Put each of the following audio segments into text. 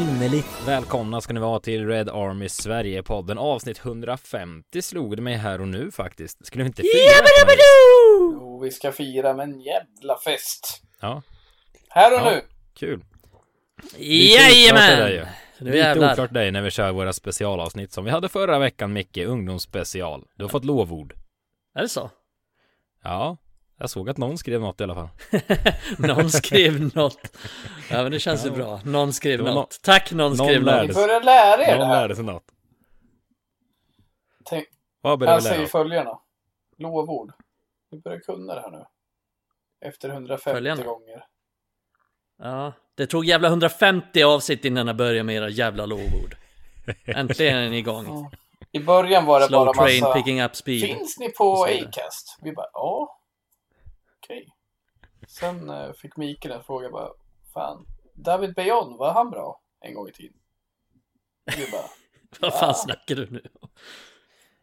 Hjärtinnerligt välkomna ska ni vara till Red Army Sverige-podden avsnitt 150 slog det mig här och nu faktiskt. Skulle vi inte fira? Jo, vi ska fira med en jävla fest. Ja, Här och Ja. nu. kul. Jajamän! Lite jävlar. oklart dig när vi kör våra specialavsnitt som vi hade förra veckan Micke, ungdomsspecial. Du har fått lovord. Är det så? Ja, jag såg att någon skrev något i alla fall. Någon skrev något. Ja men det känns ju bra. Någon skrev Det var något. Tack någon någon skrev Ni något. sig. börjar lära er det Någon här. lärde sig något. Tänk, Vad började jag vi lära säger oss? följande. Lovord. Vi börjar kunna det här nu. Efter 150 Följande. gånger. Ja, det tog jävla 150 avsnitt innan jag började med era jävla lovord. Äntligen är ni igång. Ja. I början var det Slow bara train massa... picking up speed. Finns ni på. Acast? Vi bara, ja. Okej. Sen eh, fick Mikael en fråga bara, fan. David Bejon, var han bra en gång i tiden? Bara, Vad fan snackar du nu om?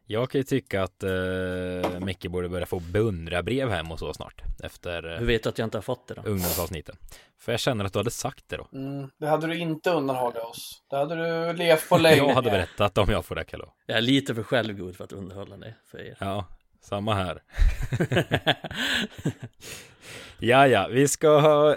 Jag kan ju tycka att uh, Micke borde börja få beundrarbrev hem och så snart. Efter uh, Hur vet du att jag inte har fått det då? ungdomsavsnitten. För jag känner att du hade sagt det då. mm, det hade du inte undanhållit oss. Det hade du levt på länge. Jag hade berättat om jag får det kallo. Jag är lite för självgod för att underhålla det för er. Ja, samma här. Ja, ja, vi ska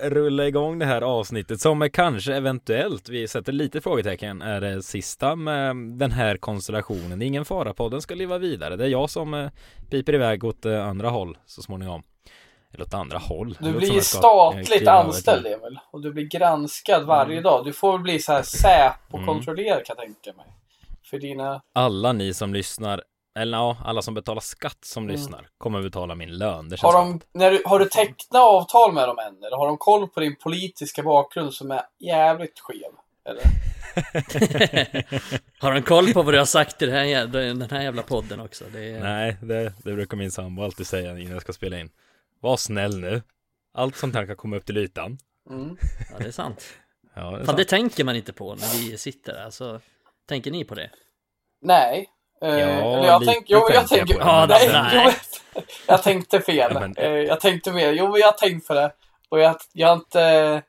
rulla igång det här avsnittet som är kanske eventuellt, vi sätter lite frågetecken, är det sista med den här konstellationen. Det är ingen fara, podden ska leva vidare. Det är jag som eh, piper iväg åt eh, andra håll så småningom. Eller åt andra håll. Du blir ju eh, statligt anställd Emil. Och du blir granskad varje dag. Du får bli så här säp och Mm. kontrollerad kan jag tänka mig. För dina... Alla ni som lyssnar, eller ja, alla som betalar skatt som Mm. lyssnar kommer betala min lön. Det Har, de, när du, har du tecknat avtal med dem än? Eller har de koll på din politiska bakgrund som är jävligt skev? Eller? Har de koll på vad du har sagt i den här jävla, den här jävla podden också? Det är... Nej, det, det brukar min sambo alltid säga innan jag ska spela in. Var snäll nu. Allt sånt här kan komma upp till ytan. Mm. Ja, det är sant. Ja, det är Fan, sant. det tänker man inte på när vi sitter där. Så tänker ni på det? Nej. Eh, eller jag tänk, jo, jag tänker jag på men nej, nej. jo, jag tänkte fel. Ja, men- Eh, jag tänkte mer. Jo, jag har tänkt på det. Och jag, jag har inte...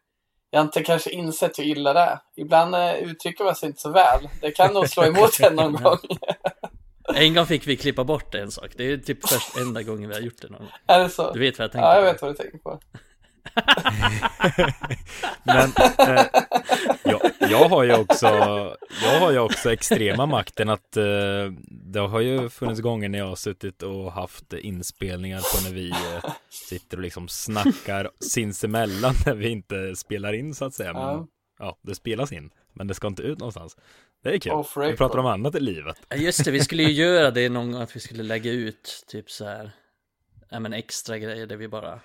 Jag har inte kanske insett hur illa det är. Ibland eh, uttrycker man sig inte så väl. Det kan nog slå emot en någon gång. En gång fick vi klippa bort en sak. Det är typ först enda gången vi har gjort det någon gång. Är det så? Du vet vad jag tänker Ja, jag på. vet vad du tänker på. Men eh, jag, jag har ju också Jag har ju också extrema makten att eh, Det har ju funnits gånger när jag har suttit och haft inspelningar på när vi eh, Sitter och liksom snackar sinsemellan när vi inte spelar in så att säga men, Ja. ja. det spelas in Men det ska inte ut någonstans Det är kul Off Vi pratar om annat i livet Just det, vi skulle ju göra det någon gång att vi skulle lägga ut typ så här. Ja men extra grejer där vi bara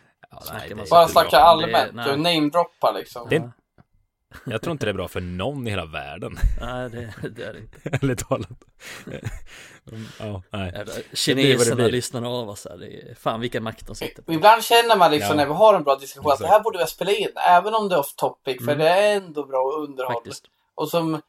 ja, nej, det Bara snacka allmänt. Du namedroppar liksom. Det- Jag tror inte det är bra för någon i hela världen Nej det, det är det inte Ärligt talat Ja, nej Kineserna lyssnar av oss här. Det är, fan vilken makt de sitter på. Ibland känner man liksom Ja. när vi har en bra diskussion att det här borde vi spela in. Även om det är off topic. För Mm. det är ändå bra underhåll. Faktiskt. Och som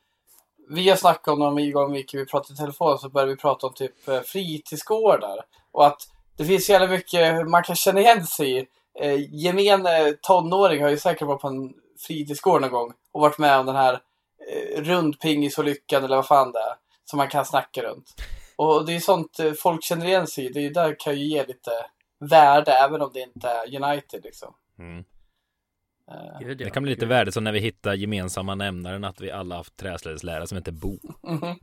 vi har snackat om någon gång Micke, vi pratade i telefon så började vi prata om typ eh, fritidsgårdar. Och att det finns så jävla mycket man kan känna igen sig i. Eh, gemene tonåring har ju säkert varit på en fritidsgård någon gång och varit med om den här eh, rundpingisolyckan eller vad fan det är. Som man kan snacka runt. Och det är sånt eh, folk känner igen sig i. Det är där kan ju ge lite värde även om det inte är United liksom. mm. Ja. Det kan bli lite Gud. värde som när vi hittar gemensamma nämnaren att vi alla haft träslöjdslärare som heter Bo. mhm.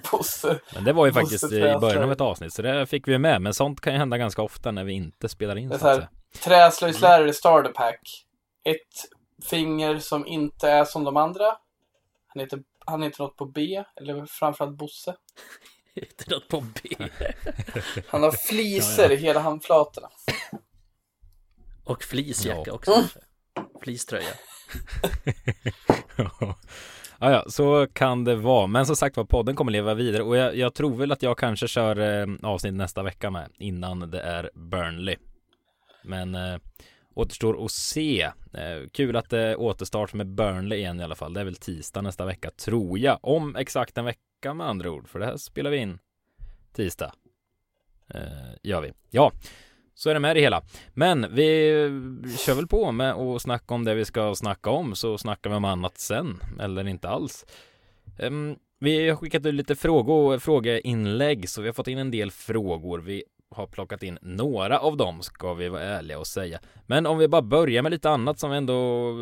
Bosse. Men det var ju faktiskt i början av ett avsnitt så det fick vi med. Men sånt kan ju hända ganska ofta när vi inte spelar in Det är så att så säga. Träslöjdslärare starter pack. Ett finger som inte är som de andra. Han heter, han heter något på B, eller framförallt Bosse. Heter något på B. Han har fliser i hela handflatorna. Och fleecejacka Ja. också kanske. Fleecetröja. ja, ja, så kan det vara. Men som sagt var, podden kommer leva vidare och jag, jag tror väl att jag kanske kör eh, avsnitt nästa vecka med innan det är Burnley. Men eh, återstår att se. Eh, kul att det är återstart med Burnley igen i alla fall. Det är väl tisdag nästa vecka tror jag. Om exakt en vecka med andra ord. För det här spelar vi in tisdag. Eh, gör vi. Ja, Så är det med det hela. Men vi kör väl på med att snacka om det vi ska snacka om, så snackar vi om annat sen, eller inte alls. Um, vi har skickat ut lite frågor, frågeinlägg, så vi har fått in en del frågor. Vi har plockat in några av dem, ska vi vara ärliga och säga. Men om vi bara börjar med lite annat som vi ändå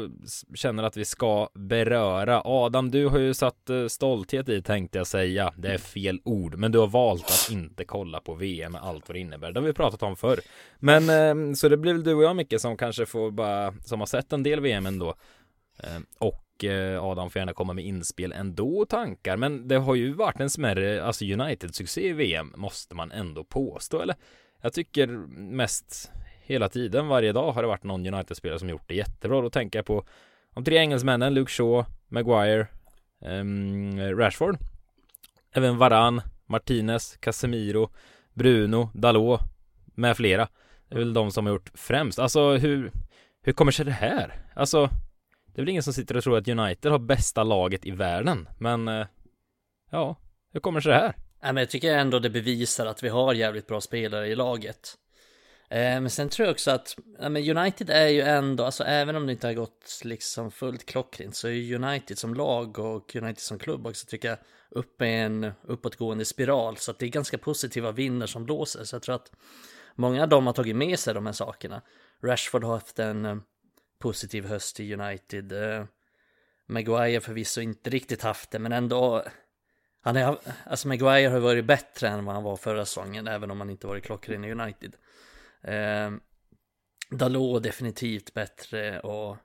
känner att vi ska beröra. Adam, du har ju satt eh, stolthet i tänkte jag säga. Det är fel ord, men du har valt att inte kolla på VM med allt vad det innebär. Det har vi pratat om förr. Men ehm, så det blir väl du och jag Micke som kanske får bara, som har sett en del VM ändå. Ehm, och Eh, Adam får gärna komma med inspel ändå och tankar. Men det har ju varit en smärre, alltså United-succé i VM måste man ändå påstå, eller? Jag tycker mest hela tiden, varje dag har det varit någon United-spelare som gjort det jättebra. Då tänker jag på de tre engelsmännen, Luke Shaw, Maguire, um, Rashford, även Varan, Martinez, Casemiro, Bruno, Dalot med flera. Det är väl de som har gjort främst. Alltså hur, hur kommer sig det här? Alltså det är väl ingen som sitter och tror att United har bästa laget i världen, men eh, ja, hur kommer det sig det här? Ja, men jag tycker ändå det bevisar att vi har jävligt bra spelare i laget. Eh, men sen tror jag också att ja, men United är ju ändå, alltså även om det inte har gått liksom fullt klockrent så är United som lag och United som klubb också tycker jag upp i en uppåtgående spiral. Så att det är ganska positiva vindar som blåser. Så jag tror att många av dem har tagit med sig de här sakerna. Rashford har haft en eh, positiv höst i United. Eh, Maguire förvisso inte riktigt haft det, men ändå. Han är, alltså Maguire har varit bättre än vad han var förra säsongen, även om han inte varit klockren i United. Eh, Dalot definitivt bättre och,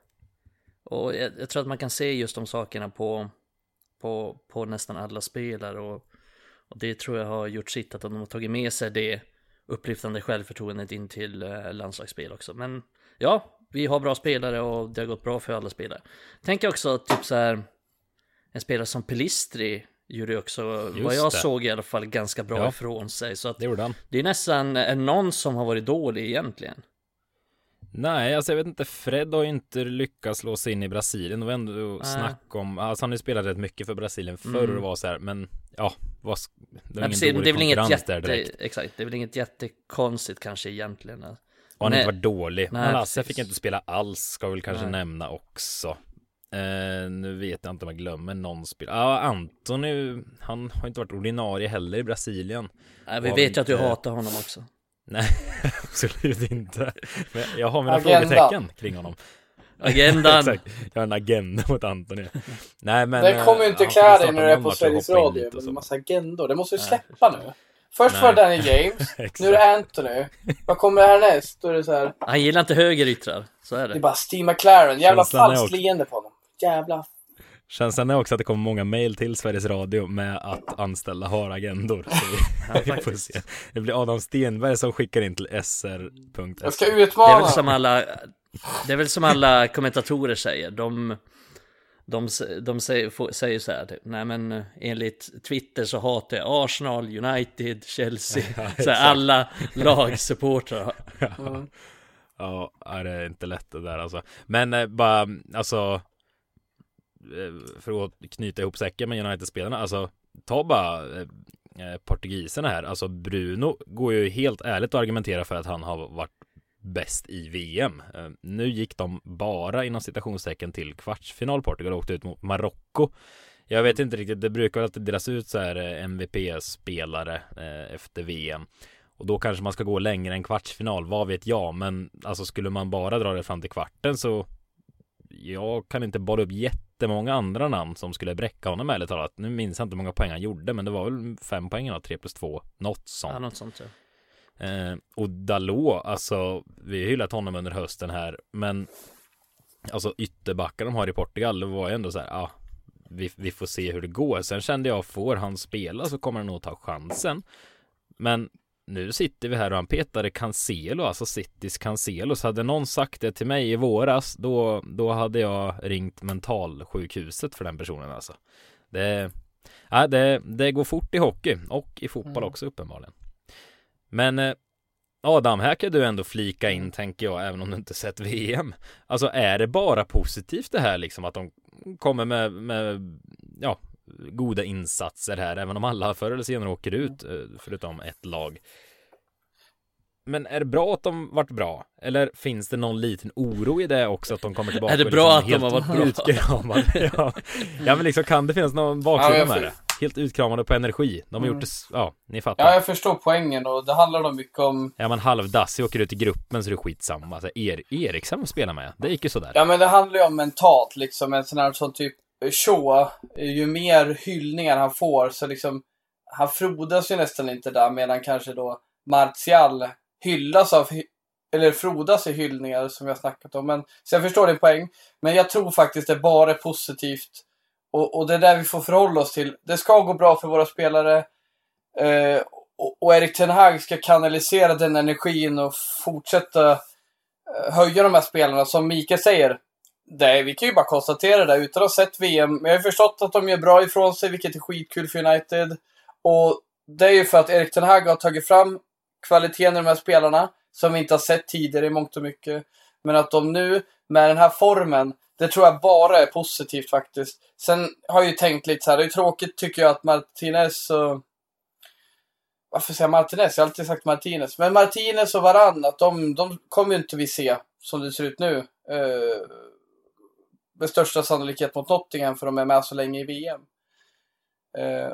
och jag, jag, tror att man kan se just de sakerna på, på, på nästan alla spelare och, och det tror jag har gjort sitt att de har tagit med sig det upplyftande självförtroendet in till eh, landslagsspel också. Men ja, vi har bra spelare och det har gått bra för alla spelare. Tänker också typ så här, en spelare som Pelistri gjorde också, Just vad jag det. såg i alla fall, ganska bra ja. ifrån sig. Så att det gjorde han. Det är nästan någon som har varit dålig egentligen. Nej, alltså jag vet inte, Fred har ju inte lyckats slå sig in i Brasilien. Det var ändå Nej. snack om, alltså han har ju spelat rätt mycket för Brasilien förr mm. och var så här, men ja, vad, det är, Nej, ingen det är väl inget jätte, exakt, det är väl inget jättekonstigt kanske egentligen. Och han har inte varit dålig. Nej, men Lasse fick inte spela alls, ska väl kanske Nej. nämna också. Eh, nu vet jag inte om jag glömmer någon spel. Ja, ah, Antoni, han har inte varit ordinarie heller i Brasilien. Nej, vi vet ju att du hatar honom också. Nej, absolut inte. Men jag har mina Agenda. frågetecken kring honom. Agendan. Exakt. Jag har en agenda mot Antoni. Nej, men. Det kommer ju inte klä dig när du är på Sveriges Radio en massa agendor. Det måste du släppa nu. Först Nej. var det Danny James, nu är det Anthony. Vad kommer härnäst? Då är det så här. Han gillar inte högeryttrar, så är det. Det är bara Steve McLaren, jävla falskt leende på honom. Jävla Känslan är också att det kommer många mail till Sveriges Radio med att anställda har agendor. Så vi, får se. Det blir Adam Stenberg som skickar in till sr.se. Jag ska utmana. Det är väl som alla, det är väl som alla kommentatorer säger. De, de, de säger, säger så här, typ, nej men eh, enligt Twitter så hatar jag Arsenal, United, Chelsea, ja, så här, alla lagsupportrar. ja. ja, det är inte lätt det där alltså. Men eh, bara, alltså, eh, för att knyta ihop säcken med United-spelarna, alltså, ta bara eh, portugiserna här, alltså Bruno går ju helt ärligt att argumentera för att han har varit bäst i VM. Eh, nu gick de bara inom citationstecken till kvartsfinal. Portugal åkte ut mot Marocko. Jag vet inte riktigt, det brukar väl alltid delas ut så här eh, MVP-spelare eh, efter VM. Och då kanske man ska gå längre än kvartsfinal, vad vet jag. Men alltså skulle man bara dra det fram till kvarten så jag kan inte bolla upp jättemånga andra namn som skulle bräcka honom ärligt talat. Nu minns jag inte hur många poäng han gjorde, men det var väl fem poäng då, tre plus två, något sånt. Ja, något sånt ja. Eh, och Dalot, alltså vi har hyllat honom under hösten här, men alltså ytterbackar de har i Portugal, det var ju ändå så här, ja, vi, vi får se hur det går. Sen kände jag, får han spela så kommer han nog ta chansen. Men nu sitter vi här och han petade Cancelo, alltså Citys Cancelo. Så hade någon sagt det till mig i våras, då, då hade jag ringt mentalsjukhuset för den personen alltså. Det, ja, det, det går fort i hockey och i fotboll mm. också uppenbarligen. Men eh, Adam, här kan du ändå flika in tänker jag, även om du inte sett VM. Alltså är det bara positivt det här liksom att de kommer med, med ja, goda insatser här, även om alla förr eller senare åker ut, eh, förutom ett lag. men är det bra att de varit bra? Eller finns det någon liten oro i det också att de kommer tillbaka? Är det bra liksom att de har varit bra? Ja. ja men liksom kan det finnas någon baksida Ja, med det? Helt utkramade på energi. De har Mm. gjort det, ja, ni fattar. Ja, jag förstår poängen och det handlar nog mycket om Är man halvdassig åker ut i gruppen så är det skitsamma. Så er, Eriksson spelar med, det gick ju sådär. Ja men det handlar ju om mentalt liksom. En sån här som typ Shaw, ju mer hyllningar han får så liksom han frodas ju nästan inte där medan kanske då Martial hyllas av, eller frodas i hyllningar som jag snackat om. Men, så jag förstår din poäng. Men jag tror faktiskt det bara är positivt. Och, och det är där vi får förhålla oss till. Det ska gå bra för våra spelare. Eh, och, och Erik Ten Hag ska kanalisera den energin och fortsätta eh, höja de här spelarna. Som Mikael säger, det, vi kan ju bara konstatera det utan att ha sett VM. Men jag har förstått att de gör bra ifrån sig, vilket är skitkul för United. Och det är ju för att Erik Ten Hag har tagit fram kvaliteten i de här spelarna, som vi inte har sett tidigare i mångt och mycket. Men att de nu, med den här formen, det tror jag bara är positivt faktiskt. Sen har jag ju tänkt lite så här, det är tråkigt tycker jag att Martinez och... Varför säger jag Martinez? Jag har alltid sagt Martinez. Men Martinez och Varann, att de, de kommer ju inte vi se som det ser ut nu. Eh, med största sannolikhet mot Nottingham för de är med så länge i VM. Eh,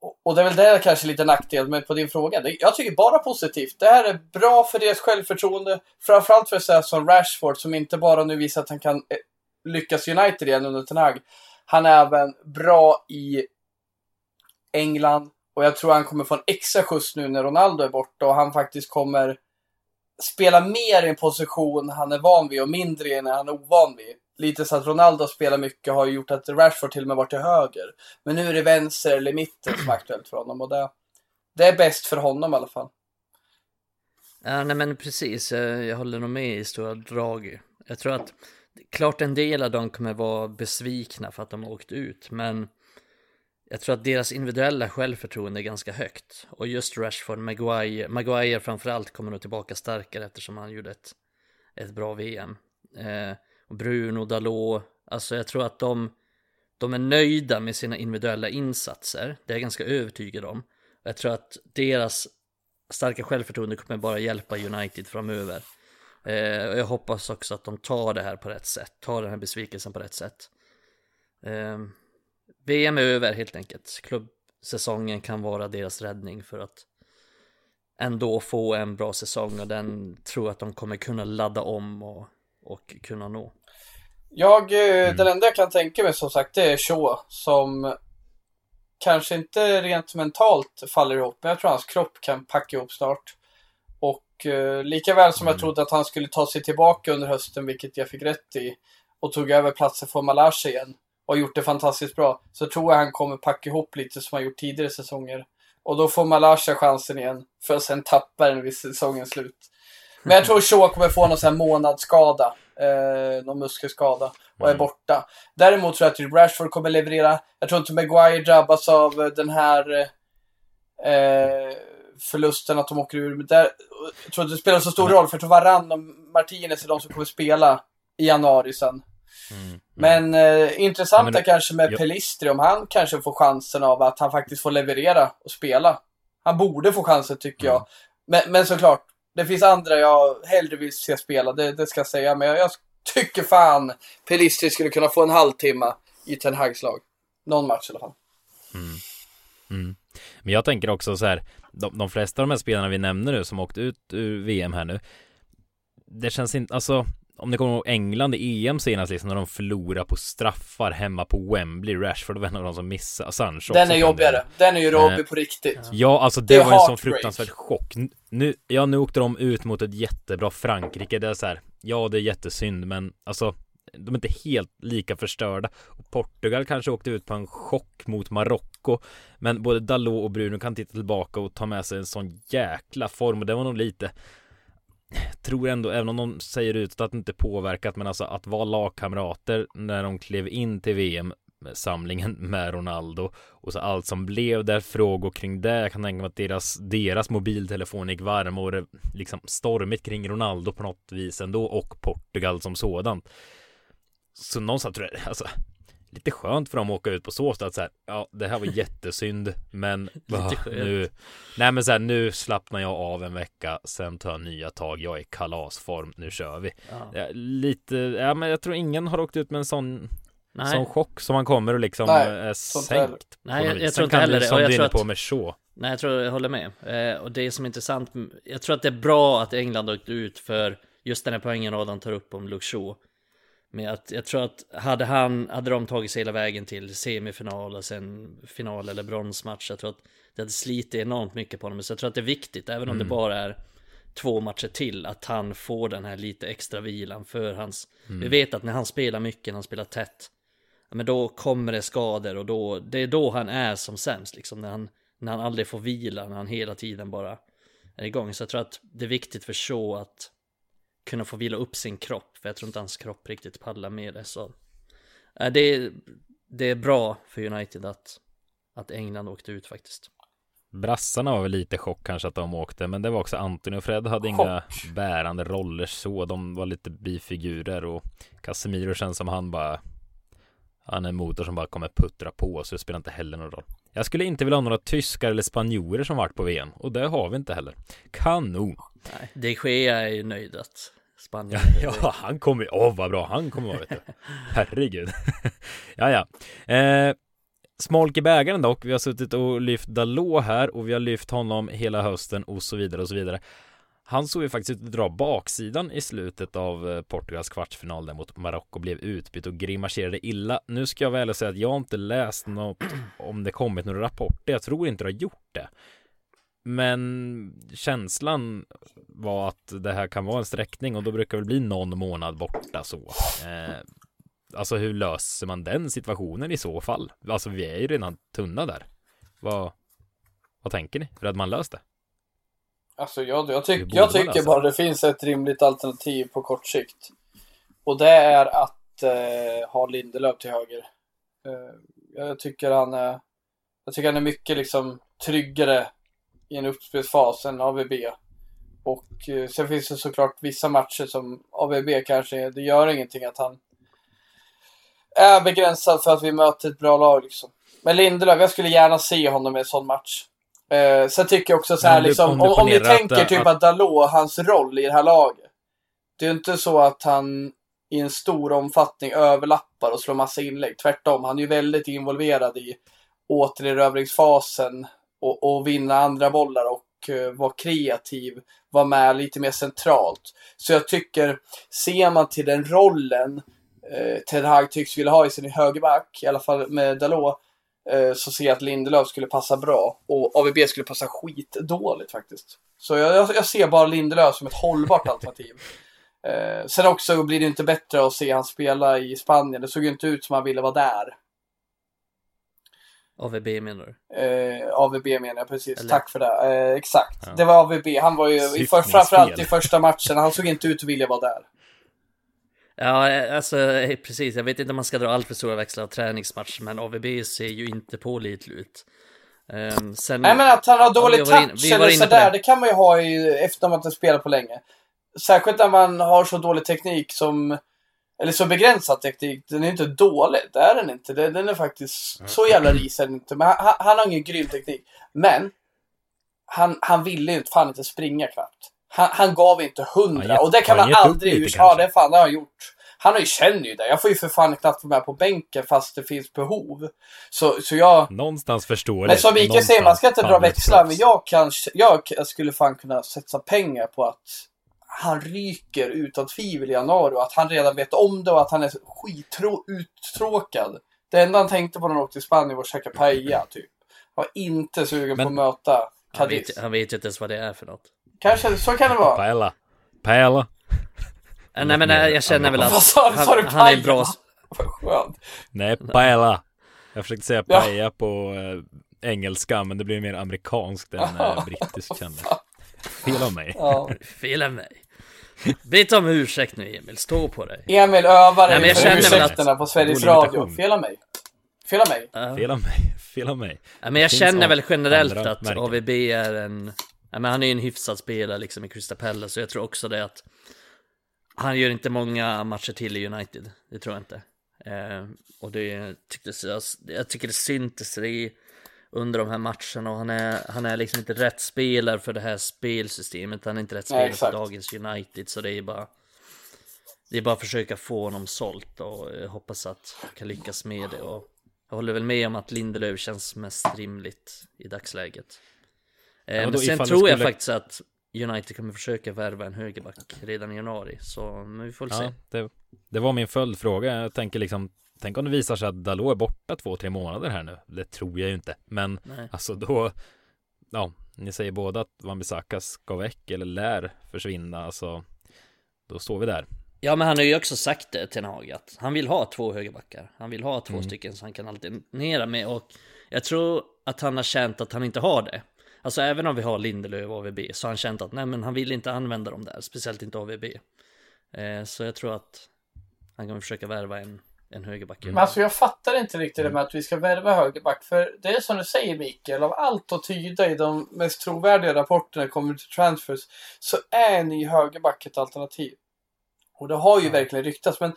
och, och det är väl det kanske lite nackdel, med på din fråga. Det, jag tycker bara positivt. Det här är bra för deras självförtroende. Framförallt för så som Rashford som inte bara nu visar att han kan eh, lyckas i United igen under Ten Hag. Han är även bra i England. Och jag tror han kommer få en extra skjuts nu när Ronaldo är borta och han faktiskt kommer spela mer i en position han är van vid och mindre i när han är ovan vid. Lite så att Ronaldo spelar mycket har ju gjort att Rashford till och med varit till höger. Men nu är det vänster eller mitten som är aktuellt för honom och det, det är bäst för honom i alla fall. Ja, nej men precis, jag, jag håller nog med i stora drag. Jag tror att klart en del av dem kommer vara besvikna för att de har åkt ut, men jag tror att deras individuella självförtroende är ganska högt. Och just Rashford, Maguire, Maguire framförallt kommer nog tillbaka starkare eftersom han gjorde ett, ett bra VM. Eh, och Bruno, Dalot, alltså jag tror att de, de är nöjda med sina individuella insatser. Det är jag ganska övertygad om. Jag tror att deras starka självförtroende kommer bara hjälpa United framöver. Eh, och jag hoppas också att de tar det här på rätt sätt, tar den här besvikelsen på rätt sätt. Eh, VM är över helt enkelt. Klubbsäsongen kan vara deras räddning för att ändå få en bra säsong och den tror jag att de kommer kunna ladda om och, och kunna nå. Jag, eh, den enda jag kan tänka mig som sagt det är Shaw som kanske inte rent mentalt faller ihop men jag tror hans kropp kan packa ihop snart. Och eh, lika väl som jag trodde att han skulle ta sig tillbaka under hösten, vilket jag fick rätt i, och tog över platsen för Malash igen och gjort det fantastiskt bra, så tror jag han kommer packa ihop lite som han gjort tidigare säsonger. Och då får Malasha chansen igen, för att sen tappa den vid säsongens slut. Men jag tror Shaw kommer få någon sån här månadsskada, eh, någon muskelskada, och är borta. Däremot tror jag att typ Rashford kommer leverera. Jag tror inte Maguire drabbas av eh, den här eh, förlusten att de åker ur. Men där, jag tror inte det spelar så stor roll, för jag tror Varann och Martinez är de som kommer spela i januari sen. Mm. Men eh, intressant Ja, men kanske med ja. Pelistri, om han kanske får chansen av att han faktiskt får leverera och spela. Han borde få chansen tycker jag. Men, men såklart, det finns andra jag hellre vill se spela, det, det ska jag säga. Men jag, jag tycker fan Pelistri skulle kunna få en halvtimme i Ten Hags lag. Någon match i alla fall. Mm. mm. Men jag tänker också så här, de, de flesta av de här spelarna vi nämner nu som åkt ut ur VM här nu, det känns inte, alltså om ni kommer ihåg England i EM senast liksom när de förlorar på straffar hemma på Wembley, Rashford var en av de som missade, Sancho Den är jobbigare. Den är ju jobbig Eh, på riktigt. Ja, alltså det, Det var en sån fruktansvärd chock. Nu, ja, nu åkte de ut mot ett jättebra Frankrike. Det är så här, ja, det är jättesynd, men alltså, de är inte helt lika förstörda. Portugal kanske åkte ut på en chock mot Marocko, men både Dalot och Bruno kan titta tillbaka och ta med sig en sån jäkla form och det var nog lite tror ändå, även om de säger ut att det inte påverkat, men alltså att vara lagkamrater när de klev in till VM samlingen med Ronaldo och så allt som blev där, frågor kring det. Jag kan tänka mig att deras, deras mobiltelefon gick varm och det liksom stormigt kring Ronaldo på något vis ändå och Portugal som sådant. Så någonstans tror jag, alltså lite skönt för dem att åka ut på så sätt att så här, ja, det här var jättesynd, men Lite ah, nu, nej men så här, nu slappnar jag av en vecka, sen tar jag nya tag, jag är i kalasform, nu kör vi. Ja. Lite, ja men jag tror ingen har åkt ut med en sån, Nej, sån chock som man kommer och liksom Nej, är sånt heller. sänkt. på Nej, jag- jag tror inte heller det, som och jag du är tror inne att- på med så. Nej, jag tror jag håller med. Eh, och det som är intressant, jag tror att det är bra att England åkte ut för just den här poängen Adam tar upp om Luke Shaw. Men att, jag tror att hade han, hade de tagit sig hela vägen till semifinal och sen final eller bronsmatch, jag tror att det hade slitit enormt mycket på honom. Så jag tror att det är viktigt, även om det bara är två matcher till, att han får den här lite extra vilan för hans... Vi vet att när han spelar mycket, när han spelar tätt, men då kommer det skador och då, det är då han är som sämst liksom, när han, när han aldrig får vila, när han hela tiden bara är igång. Så jag tror att det är viktigt för Shaw att kunna få vila upp sin kropp, för jag tror inte hans kropp riktigt pallar med det. Så äh, det, är, det är bra för United att, att England åkte ut faktiskt. Brassarna var väl lite chock kanske att de åkte, men det var också Anthony och Fred hade inga bärande roller så. De var lite bifigurer och Casemiro känns som han bara han är en motor som bara kommer puttra på så det spelar inte heller någon roll. Jag skulle inte vilja ha några tyskar eller spanjorer som varit på VM och det har vi inte heller. Kanon! Nej, De Gea är ju nöjd att Spanien Ja, han kommer ju, åh vad bra han kommer vara vet du. Herregud. ja, ja. Eh, smolk i bägaren dock. Vi har suttit och lyft Dalot här och vi har lyft honom hela hösten och så vidare och så vidare. Han såg ju faktiskt ut att dra baksidan i slutet av eh, Portugals kvartsfinal där mot Marocko blev utbytt och grimaserade illa. Nu ska jag väl säga att jag inte läst något om det kommit några rapporter. Jag tror inte det har gjort det. Men känslan var att det här kan vara en sträckning och då brukar det väl bli någon månad borta så. Eh, alltså hur löser man den situationen i så fall? Alltså vi är ju redan tunna där. Vad, vad tänker ni? Hur hade man löst det? Alltså jag, jag, tyck, jag tycker alltså. bara det finns ett rimligt alternativ på kort sikt. Och det är att eh, ha Lindelöf till höger. Eh, jag tycker han är, jag tycker han är mycket liksom tryggare i en uppspelsfas än AVB. Och eh, sen finns det såklart vissa matcher som AVB kanske, det gör ingenting att han är begränsad för att vi möter ett bra lag liksom. Men Lindelöf, jag skulle gärna se honom i en sån match. Eh, sen tycker jag också så här om du- liksom, om om, om, ni att, tänker eh, typ att- att Dalot, hans roll i det här laget. Det är ju inte så att han i en stor omfattning överlappar och slår massa inlägg. Tvärtom, han är ju väldigt involverad i återerövringsfasen och, och vinna andra bollar och uh, vara kreativ, vara med lite mer centralt. Så jag tycker, ser man till den rollen eh, Ted Hag tycks vilja ha i sin högerback, i alla fall med Dalot, så ser jag att Lindelöf skulle passa bra och AVB skulle passa skitdåligt faktiskt. Så jag, jag, ser bara Lindelöf som ett hållbart alternativ. Eh, sen också blir det inte bättre att se han spela i Spanien. Det såg ju inte ut som han ville vara där. AVB menar du? Eh, AVB menar jag precis. Eller- Tack för det. Eh, exakt. Ja. Det var AVB. Han var ju i för, framförallt i första matchen. Han såg inte ut att vilja vara där. Ja, alltså eh, precis. Jag vet inte om man ska dra allt för stora växlar av träningsmatch, men AVB ser ju inte pålitlig ut. Um, sen... Nej men att han har dålig Ja, in- touch var eller sådär, det. det. kan man ju ha i, efter man inte spelat på länge. Särskilt när man har så dålig teknik som, eller så begränsad teknik. Den är inte dålig, det är den inte. Den är faktiskt, så jävla risig inte. Men han, han har ingen grym teknik. Men, han, han ville ju fan inte springa knappt. Han, han gav inte hundra. Han Och det kan man aldrig lite ursäkta. Ja, kanske. det fan det har han gjort. Han har ju känner ju det. Jag får ju för fan knappt vara med på bänken fast det finns behov. Så, så jag... Någonstans förstår Men som Mikael säger, man ska inte dra växlar. Men jag, kan, jag, jag skulle fan kunna satsa pengar på att han ryker utan tvivel i januari och att han redan vet om det och att han är skittråkad. Det enda han tänkte på när han åkte till Spanien var att käka paella, typ. Han var inte sugen Men- på att möta han, Cadiz. vet, han vet ju inte ens vad det är för något. Kanske, så kan det vara. Paella. Paella. Eh, Nej men eh, jag känner väl att Vad sa du? Sa du han, han är en bra... Vad skönt. Nej, paella. Jag försökte säga Ja. paella på eh, engelska, men det blir mer amerikanskt än eh, brittiskt kändes. Fel av mig. Ja. Fel av mig. Be om ursäkt nu Emil, stå på dig. Emil övar Nej, men jag inför känner väl att- ursäkterna på Sveriges Radio. Fel av mig. Fel av mig. Ja. Fel av mig. Fel av mig. Ja, men jag känner väl generellt att märken. AVB är en... Ja, men han är ju en hyfsad spelare liksom i Crystal Palace, så jag tror också det att... Han gör inte många matcher till i United, det tror jag inte. Eh, och det tycktes, jag, jag tycker det syntes det under de här matcherna och han är, han är liksom inte rätt spelare för det här spelsystemet. Han är inte rätt spelare för dagens United så det är bara det är bara att försöka få honom sålt och hoppas att jag kan lyckas med det och jag håller väl med om att Lindelöf känns mest rimligt i dagsläget. Men sen tror det jag skulle- faktiskt att United kommer försöka värva en högerback redan i januari så men vi får väl se. Ja, det, det var min följdfråga. Jag tänker liksom, tänk om det visar sig att Dalot är borta två, tre månader här nu. Det tror jag ju inte. Men Nej. alltså då, ja, ni säger båda att Wan-Bissaka ska väck eller lär försvinna. Alltså, då står vi där. Ja men han har ju också sagt det till Hag att han vill ha två högerbackar. Han vill ha två Mm. stycken så han kan alternera med och jag tror att han har känt att han inte har det. Alltså även om vi har Lindelöf och AVB så har han känt att nej men han vill inte använda dem där, speciellt inte AVB. Eh, så jag tror att han kommer försöka värva en, en högerback. Men alltså jag fattar inte riktigt det med att vi ska värva högerback. För det är som du säger Mikael, av allt att tyda i de mest trovärdiga rapporterna kommer till transfers så är ny högerback ett alternativ. Och det har ju verkligen ryktats men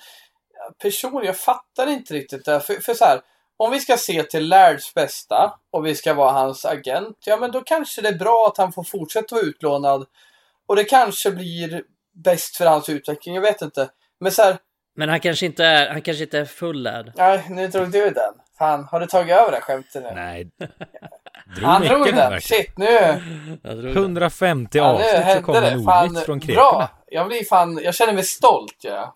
personligen, jag fattar inte riktigt det. För, för så här, om vi ska se till Lairds bästa och vi ska vara hans agent, ja men då kanske det är bra att han får fortsätta vara utlånad. Och det kanske blir bäst för hans utveckling, jag vet inte. Men så här, Men han kanske inte är, han kanske inte är fullärd. nej, nu drog du den. Fan, har du tagit över det skämtet nu? Nej. Han Drog drog mycket den. verkligen. Shit, nu, Jag tror det. 150 ja, nu avsnitt så hände kommer det. Fan, ordvits från bra. Jag blir fan, jag känner mig stolt. Ja.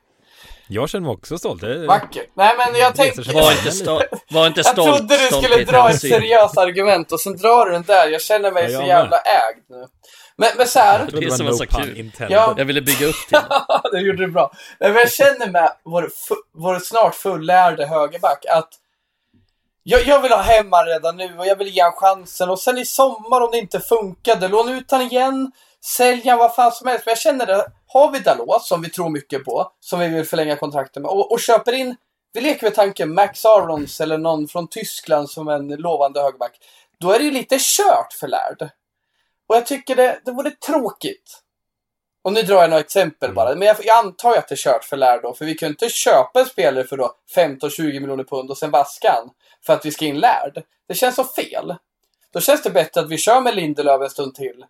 Jag känner mig också stolt. Vackert. Nej, men jag tänkte... Var inte, sto- var inte Jag stolt. trodde du skulle dra ett seriöst argument och sen drar du den där. Jag känner mig Ja, så jag jävla ägd nu. Men, men så här. Jag Det det som var så kul. intended. Ja. Jag ville bygga upp till. det gjorde du bra. Men jag känner med vår, vår snart fullärde högerback att jag, jag vill ha hem han redan nu och jag vill ge han chansen och sen i sommar om det inte funkade, låna ut han igen, sälja vad fan som helst. Men jag känner det, har vi Dalot som vi tror mycket på, som vi vill förlänga kontrakten med och, och köper in, vi leker med tanken Max Arons eller någon från Tyskland som en lovande högerback. Då är det ju lite kört för Lärd. Och jag tycker det, det vore tråkigt. Och nu drar jag några exempel bara. Men jag, jag antar att det är kört för Lärd då. För vi kan ju inte köpa en spelare för då 15-20 miljoner pund och sen vaska han. För att vi ska in Lärd. Det känns så fel. Då känns det bättre att vi kör med Lindelöf en stund till.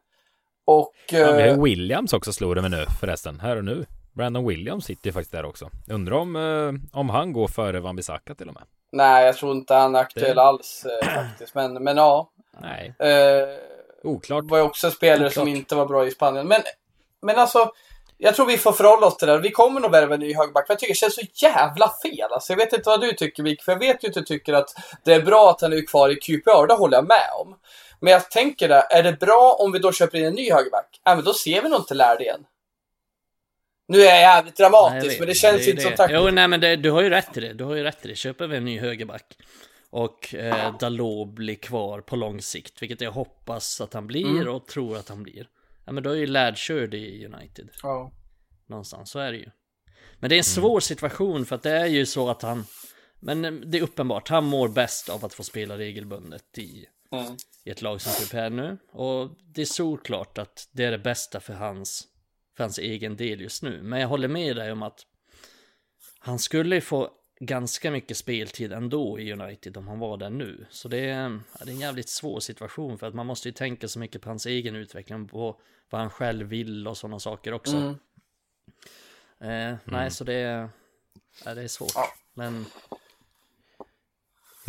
Och... Ja, vi eh, har Williams också slår det med nu förresten, här och nu. Brandon Williams sitter ju faktiskt där också. Undrar om, eh, om han går före Wan-Bissaka till och med. nej, jag tror inte han är aktuell Det- alls eh, faktiskt. Men, men ja. Nej, Eh, oklart. var ju också spelare som Oklart. inte var bra i Spanien. Men, men alltså, jag tror vi får förhålla oss till det där. Vi kommer nog värva en ny högerback. Men jag tycker det känns så jävla fel. Alltså, jag vet inte vad du tycker, Mik, för jag vet ju att du tycker att det är bra att han är kvar i QPR. Det håller jag med om. Men jag tänker det, är det bra om vi då köper in en ny högerback? Ja, men då ser vi nog inte Lärd igen. Nu är jag jävligt Nej, jag dramatisk, vet. men det känns Det inte som det. tack. Jo, nej men det, du har ju rätt i det. Du har ju rätt i det. Köper vi en ny högerback och eh, Dalot blir kvar på lång sikt, vilket jag hoppas att han blir Mm. och tror att han blir. Ja, men då är ju Ladd körd i United. Ja. Någonstans, så är det ju. Men det är en svår situation för att det är ju så att han Men eh, det är uppenbart, han mår bäst av att få spela regelbundet i, Mm. I ett lag som QPR nu. Och det är såklart att det är det bästa för hans, för hans egen del just nu. Men jag håller med dig om att han skulle ju få ganska mycket speltid ändå i United om han var där nu. Så det är, ja, det är en jävligt svår situation för att man måste ju tänka så mycket på hans egen utveckling, på vad han själv vill och sådana saker också. Mm. Eh, nej, så det är, ja, det är svårt. Ja. Men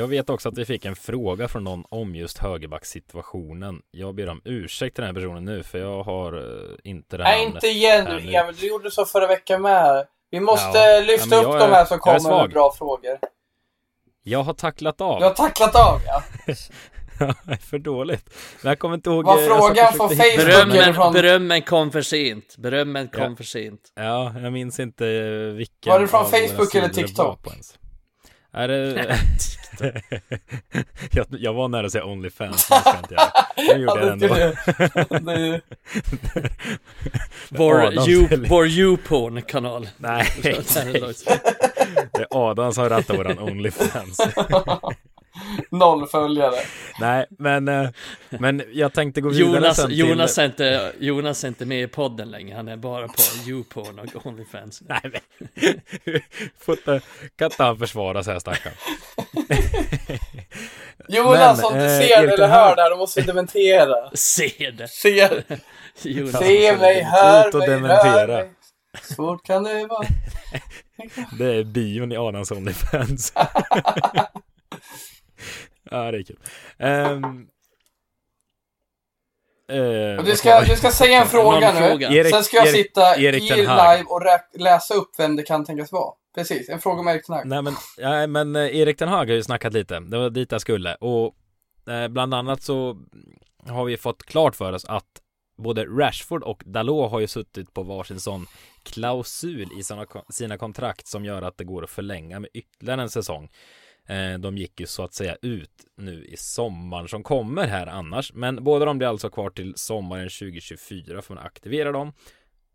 Jag vet också att vi fick en fråga från någon om just högerbackssituationen. Jag ber om ursäkt till den här personen nu, för jag har eh, inte det här Nej, inte igen nu. Emil. Du gjorde så förra veckan med. Vi måste Ja. lyfta Ja, men upp jag de är- här som är kommer med bra frågor. Jag har tacklat av. Du har tacklat av, ja. Det är för dåligt. Men jag kommer inte ihåg. Var eh, frågan från Facebook? eller berömmen, från- berömmen kom för sent. Berömmen kom Ja. för sent. Ja, jag minns inte vilken. Var det från Facebook eller TikTok? Är det... jag, jag var nära att säga Onlyfans, men det ska jag inte göra. Jag gjorde det ändå. det, eller- vår YouPorn-kanal. Nej, det är Adam som rattar våran Onlyfans. Noll följare. Nej, men, eh, men jag tänkte gå vidare Jonas, sen till... Jonas, är inte, Jonas är inte med i podden längre, han är bara på YouPorn och Onlyfans. Nej, men... Får inte- Kan inte han försvara sig här stackaren? Jonas, Men, om du eh, ser Erik eller hör det här, då måste du dementera. Se det! Se, Jonas. se mig, hör och mig, dementera. rör mig. Svårt kan det vara. Det är bion i Adams Onlyfans. Ja, det är kul. Um, Och du, ska, du ska säga en fråga Någon nu. fråga. Erik- Sen ska jag Erik- sitta Erik i live och läsa upp vem det kan tänkas vara. Precis, en fråga om Erik Ten Hag. Nej men, ja, men eh, Erik Ten Hag har ju snackat lite, det var dit jag skulle och eh, bland annat så har vi fått klart för oss att både Rashford och Dalot har ju suttit på varsin sån klausul i sina, sina kontrakt som gör att det går att förlänga med ytterligare en säsong. Eh, de gick ju så att säga ut nu i sommaren som kommer här annars, men båda de blir alltså kvar till sommaren 2024 för man aktivera dem.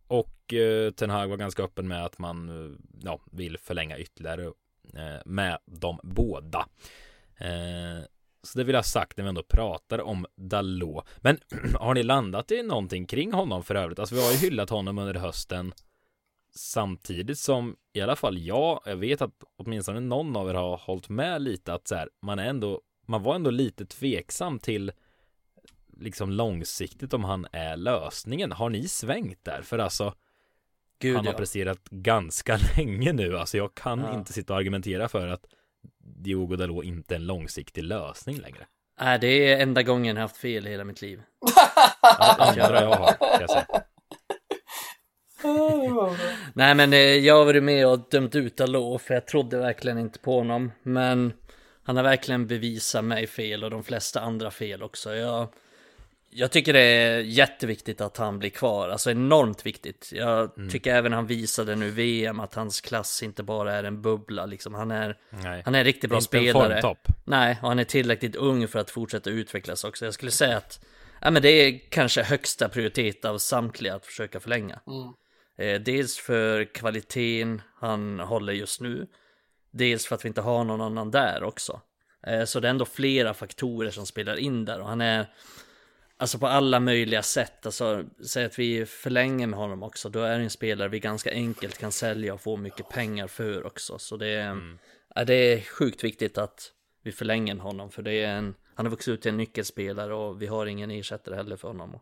Och eh, Ten Hag var ganska öppen med att man eh, ja, vill förlänga ytterligare eh, med de båda. Eh, så det vill jag ha sagt när vi ändå pratar om Dalot. Men har ni landat i någonting kring honom för övrigt? Alltså vi har ju hyllat honom under hösten samtidigt som i alla fall jag, jag vet att åtminstone någon av er har hållit med lite att så här, man är ändå, man var ändå lite tveksam till liksom långsiktigt om han är lösningen. Har ni svängt där? För alltså Gud han har ja. presterat ganska länge nu. Alltså jag kan Ja. inte sitta och argumentera för att Diogo Dalot inte är en långsiktig lösning längre. Nej, det är enda gången jag haft fel i hela mitt liv. Andra jag har, kan jag säga. Nej men eh, jag har varit med och dömt ut Dalot för jag trodde verkligen inte på honom. Men han har verkligen bevisat mig fel och de flesta andra fel också. Jag, jag tycker det är jätteviktigt att han blir kvar, alltså enormt viktigt. Jag tycker även han visade nu VM att hans klass inte bara är en bubbla liksom. Han är, Nej. han är en riktigt bra Inte en spelare. formtopp. Nej, och han är tillräckligt ung för att fortsätta utvecklas också. Jag skulle säga att ja, men det är kanske högsta prioritet av samtliga att försöka förlänga. Eh, dels för kvaliteten han håller just nu. Dels för att vi inte har någon annan där också. Eh, så det är ändå flera faktorer som spelar in där och han är Alltså på alla möjliga sätt, alltså säg att vi förlänger med honom också, då är det en spelare vi ganska enkelt kan sälja och få mycket pengar för också. Så det är, ja, det är sjukt viktigt att vi förlänger med honom, för det är en, han har vuxit ut till en nyckelspelare och vi har ingen ersättare heller för honom.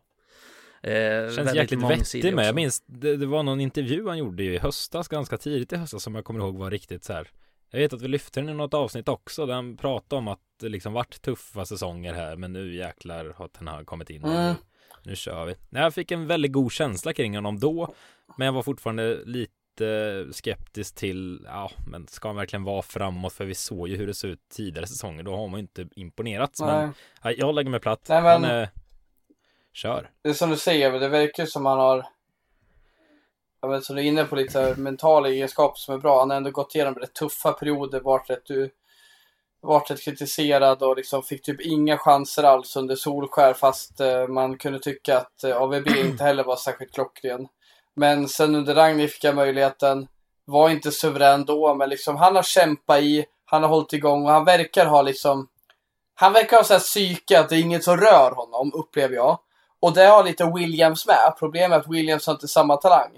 Eh, Känns jäkligt vettig med. Jag minns, det, det var någon intervju han gjorde i höstas, ganska tidigt i höstas som jag kommer ihåg var riktigt så här. Jag vet att vi lyfte den i något avsnitt också, där han pratade om att det liksom varit tuffa säsonger här, men nu jäklar har Ten Hag kommit in. Mm. Nu, nu kör vi. Nej, Jag fick en väldigt god känsla kring honom då, men jag var fortfarande lite skeptisk till, ja, men ska han verkligen vara framåt? För vi såg ju hur det såg ut tidigare säsonger, då har man ju inte imponerat. Nej. Men ja, jag lägger mig platt. Nej, men- Han, kör. Det är som du säger, det verkar som han har jag vet, som du är inne på lite mentala egenskaper som är bra. Han har ändå gått igenom rätt tuffa perioder, varit rätt, du, varit rätt kritiserad och liksom fick typ inga chanser alls under Solskär fast eh, man kunde tycka att eh, AVB inte heller var särskilt klockren. Men sen under Ragnar fick jag möjligheten, var inte suverän då, men liksom han har kämpat i, han har hållit igång och han verkar ha liksom han verkar ha så här psyke att det är inget som rör honom, upplever jag. Och det har lite Williams med. Problemet är att Williams har inte samma talang.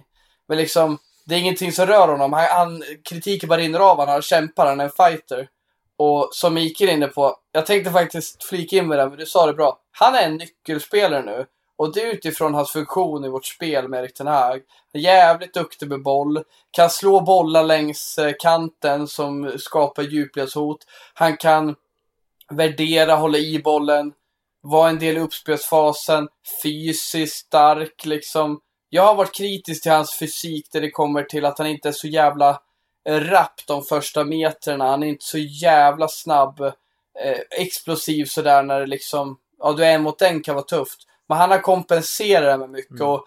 Men liksom, det är ingenting som rör honom. Han, han, kritiken bara rinner av honom. Han kämpar, han är en fighter. Och som Mikael är inne på, jag tänkte faktiskt flika in med det, men du sa det bra. Han är en nyckelspelare nu. Och det är utifrån hans funktion i vårt spel med Erik Ten Hag. Han är jävligt duktig med boll. Kan slå bollar längs eh, kanten som skapar djupledshot. Han kan värdera, hålla i bollen, vara en del i uppspelsfasen, fysiskt stark liksom. Jag har varit kritisk till hans fysik där det kommer till att han inte är så jävla eh, rapp de första metrarna. Han är inte så jävla snabb, eh, explosiv sådär när det liksom, ja du är en mot en kan vara tufft. Men han har kompenserat det med mycket och,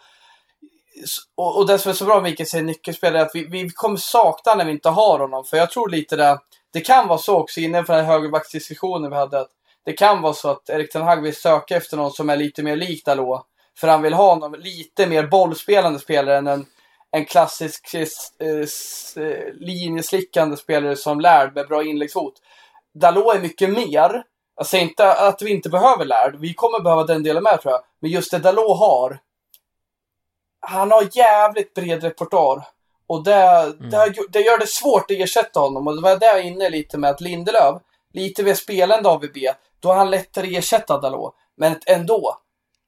och, och det som är så bra med Mikael säger nyckelspelare är att vi, vi kommer sakna när vi inte har honom. För jag tror lite det, det kan vara så också innan för den här högerbacksdiskussionen vi hade. Att det kan vara så att Erik Ten Hag vill söka efter någon som är lite mer lik Dalot. För han vill ha någon lite mer bollspelande spelare än en, en klassisk eh, eh, linjeslickande spelare som lärd med bra inläggshot. Dalot är mycket mer. Jag säger inte att vi inte behöver Lärd. Vi kommer behöva den delen med tror jag. Men just det Dalot har. Han har jävligt bred repertoar. Och det, mm. det, det, gör det svårt att ersätta honom. Och det var där jag inne lite med att Lindelöf, lite mer spelande AVB, då är han lättare att ersätta Dalot. Men ändå.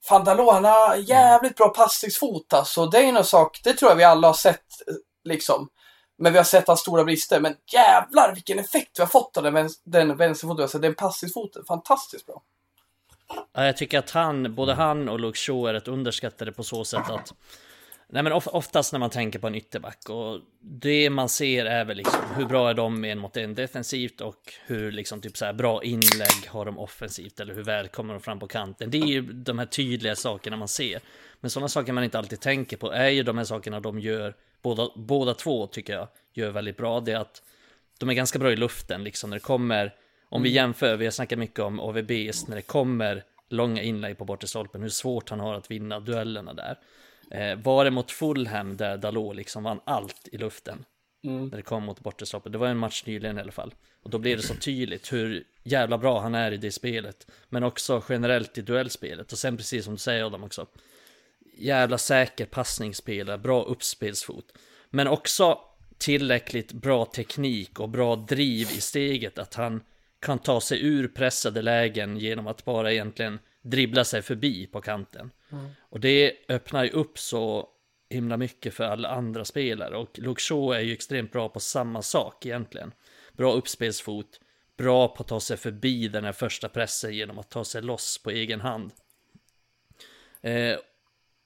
Fan Dalot, han har jävligt bra passningsfot alltså. Det är ju en sak, det tror jag vi alla har sett liksom. Men vi har sett hans stora brister. Men jävlar vilken effekt vi har fått av den, vänster, den vänsterfoten. Alltså, den passningsfoten, fantastiskt bra. Ja, jag tycker att han, både han och Luke Shaw är rätt underskattade på så sätt att Nej men oftast när man tänker på en ytterback och det man ser är väl liksom hur bra är de en mot en defensivt och hur liksom typ så här bra inlägg har de offensivt eller hur väl kommer de fram på kanten. Det är ju de här tydliga sakerna man ser. Men sådana saker man inte alltid tänker på är ju de här sakerna de gör, båda, båda två tycker jag, gör väldigt bra. Det är att de är ganska bra i luften liksom när det kommer, om vi mm. jämför, vi har snackat mycket om AVBs, när det kommer långa inlägg på bortre stolpen, hur svårt han har att vinna duellerna där. Eh, var det mot Fulham där Dalot liksom vann allt i luften? Mm. När det kom mot bortre stolpen. Det var en match nyligen i alla fall. Och då blir det så tydligt hur jävla bra han är i det spelet. Men också generellt i duellspelet. Och sen precis som du säger Adam också. Jävla säker passningsspelare, bra uppspelsfot. Men också tillräckligt bra teknik och bra driv i steget. Att han kan ta sig ur pressade lägen genom att bara egentligen dribbla sig förbi på kanten. Mm. Och det öppnar ju upp så himla mycket för alla andra spelare. Och Luke Shaw är ju extremt bra på samma sak egentligen. Bra uppspelsfot, bra på att ta sig förbi den här första pressen genom att ta sig loss på egen hand. Eh,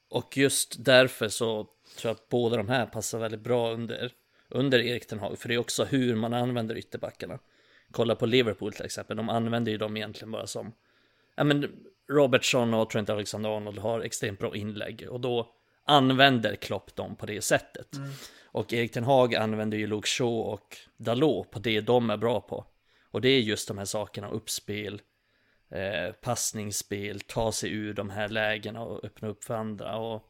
och just därför så tror jag att båda de här passar väldigt bra under, under Erik Ten Hag. För det är också hur man använder ytterbackarna. Kolla på Liverpool till exempel, de använder ju dem egentligen bara som ja, men Robertson och Trent Alexander-Arnold har extremt bra inlägg och då använder Klopp dem på det sättet. Mm. Och Erik Ten Hag använder ju Luke Shaw och Dalot på det de är bra på. Och det är just de här sakerna, uppspel, eh, passningsspel, ta sig ur de här lägena och öppna upp för andra. Och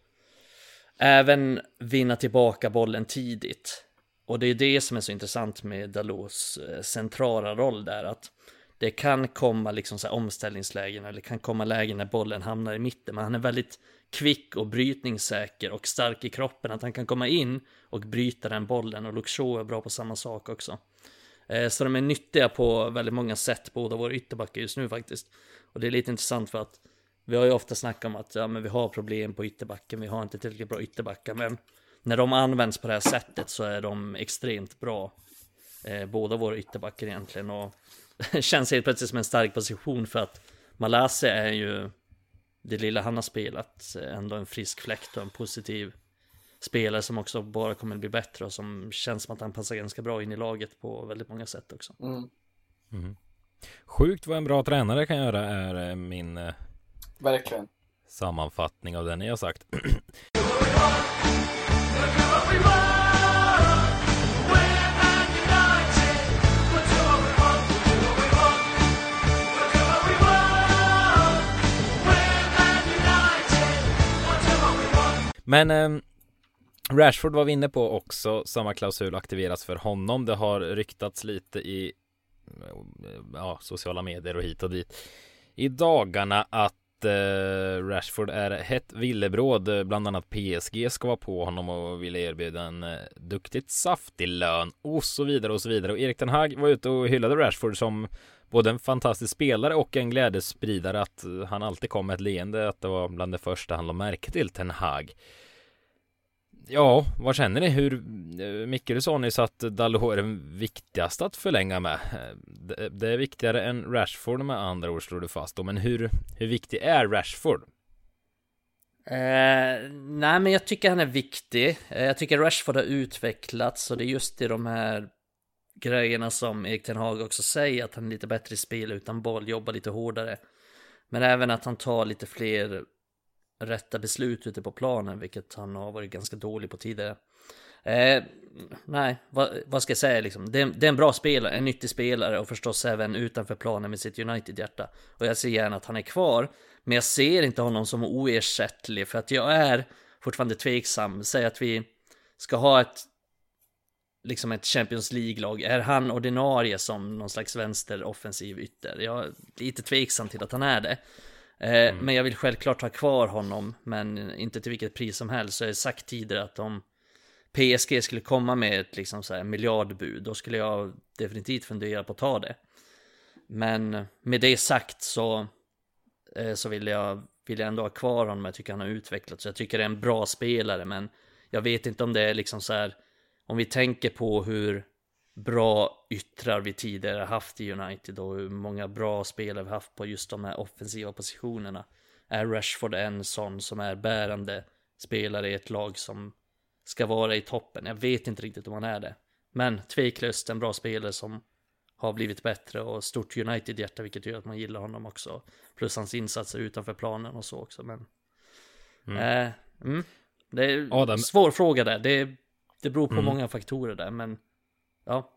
även vinna tillbaka bollen tidigt. Och det är det som är så intressant med Dalots eh, centrala roll där, att det kan komma liksom så omställningslägen eller det kan komma lägen när bollen hamnar i mitten. Men han är väldigt kvick och brytningssäker och stark i kroppen. Att han kan komma in och bryta den bollen. Och Luxo är bra på samma sak också. Eh, så de är nyttiga på väldigt många sätt, båda våra ytterbackar just nu faktiskt. Och det är lite intressant för att vi har ju ofta snackat om att ja, men vi har problem på ytterbacken, vi har inte tillräckligt bra ytterbackar. Men när de används på det här sättet så är de extremt bra. Eh, båda våra ytterbackar egentligen. Och känns helt plötsligt som en stark position för att Malasse är ju det lilla han har spelat ändå en frisk fläkt och en positiv spelare som också bara kommer att bli bättre och som känns som att han passar ganska bra in i laget på väldigt många sätt också. Mm. Mm. Sjukt vad en bra tränare kan göra är eh, min eh, Verkligen. sammanfattning av det ni har sagt. Men eh, Rashford var vi inne på också, samma klausul aktiveras för honom. Det har ryktats lite i ja, sociala medier och hit och dit i dagarna att eh, Rashford är hett villebråd. Bland annat PSG ska vara på honom och vill erbjuda en eh, duktigt saftig lön och så vidare och så vidare. Och Erik Ten Hag var ute och hyllade Rashford som både en fantastisk spelare och en glädjespridare att han alltid kom med ett leende att det var bland det första han lade märke till Ten Hag. Ja, vad känner ni? Hur mycket? Micke, du sa nyss att Dalot är den viktigaste att förlänga med. Eh, det, det är viktigare än Rashford med andra ord slår du fast då. Men hur, hur viktig är Rashford? Eh, nej, men jag tycker han är viktig. Eh, jag tycker Rashford har utvecklats och det är just i de här grejerna som Erik Ten Hag också säger, att han är lite bättre i spel utan boll, jobbar lite hårdare. Men även att han tar lite fler rätta beslut ute på planen, vilket han har varit ganska dålig på tidigare. Eh, nej, vad, vad, ska jag säga liksom? Det, det, är en bra spelare, en nyttig spelare och förstås även utanför planen med sitt United-hjärta. Och jag ser gärna att han är kvar, men jag ser inte honom som oersättlig för att jag är fortfarande tveksam. Säg att vi ska ha ett liksom ett Champions League-lag. Är han ordinarie som någon slags vänsteroffensiv ytter? Jag är lite tveksam till att han är det. Eh, mm. Men jag vill självklart ha kvar honom, men inte till vilket pris som helst. Så jag har sagt tidigare att om PSG skulle komma med ett liksom så här miljardbud, då skulle jag definitivt fundera på att ta det. Men med det sagt så, eh, så vill, jag, vill jag ändå ha kvar honom. Jag tycker han har utvecklats. Jag tycker det är en bra spelare, men jag vet inte om det är liksom så här, om vi tänker på hur bra yttrar vi tidigare haft i United och hur många bra spelare vi haft på just de här offensiva positionerna. Är Rashford en sån som är bärande spelare i ett lag som ska vara i toppen? Jag vet inte riktigt om han är det. Men tveklöst en bra spelare som har blivit bättre och stort United-hjärta vilket gör att man gillar honom också. Plus hans insatser utanför planen och så också. Men mm. Eh, mm. Det är en svår fråga där. Det, det beror på mm. många faktorer där men ja.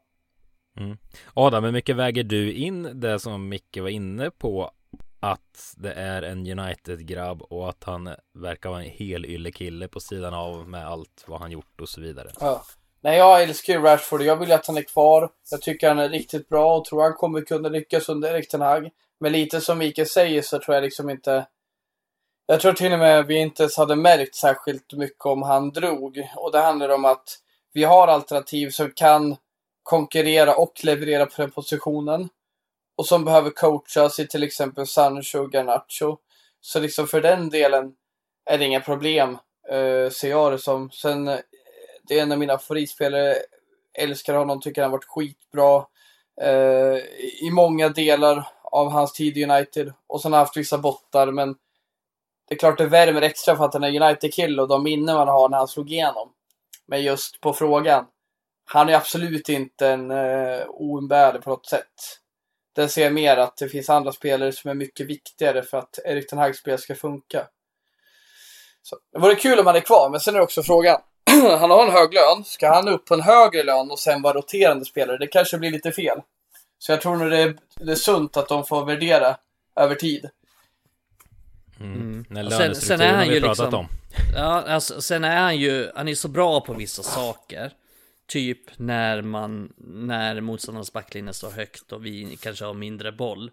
Mm. Adam, hur mycket väger du in det som Micke var inne på? Att det är en United-grabb och att han verkar vara en hel yllekille på sidan av med allt vad han gjort och så vidare. Ja. Nej, jag älskar ju Rashford jag vill att han är kvar. Jag tycker han är riktigt bra och tror han kommer kunna lyckas under Erik Ten Hag. Men lite som Mikael säger så tror jag liksom inte... Jag tror till och med vi inte ens hade märkt särskilt mycket om han drog. Och det handlar om att vi har alternativ som kan konkurrera och leverera på den positionen. Och som behöver coachas i till exempel Sancho och Garnacho. Så liksom för den delen är det inga problem, eh, ser jag det som. Sen eh, det är en av mina favoritspelare. Älskar honom, tycker han varit skitbra eh, i många delar av hans tid i United. Och sen har han haft vissa bottar, men det är klart det värmer extra för att han är United-kille och de minnen man har när han slog igenom. Men just på frågan, han är absolut inte en eh, oumbärlig på något sätt. Där ser jag mer att det finns andra spelare som är mycket viktigare för att Erik Ten Hags spel ska funka. Så, det vore kul om han är kvar, men sen är det också frågan. han har en hög lön. Ska han upp på en högre lön och sen vara roterande spelare? Det kanske blir lite fel. Så jag tror nog det är, det är sunt att de får värdera över tid. Mm. Mm. Sen, sen är han ju liksom, om. Ja, alltså, sen är han ju, han är så bra på vissa saker. Typ när man, när motståndarnas backlinje står högt och vi kanske har mindre boll.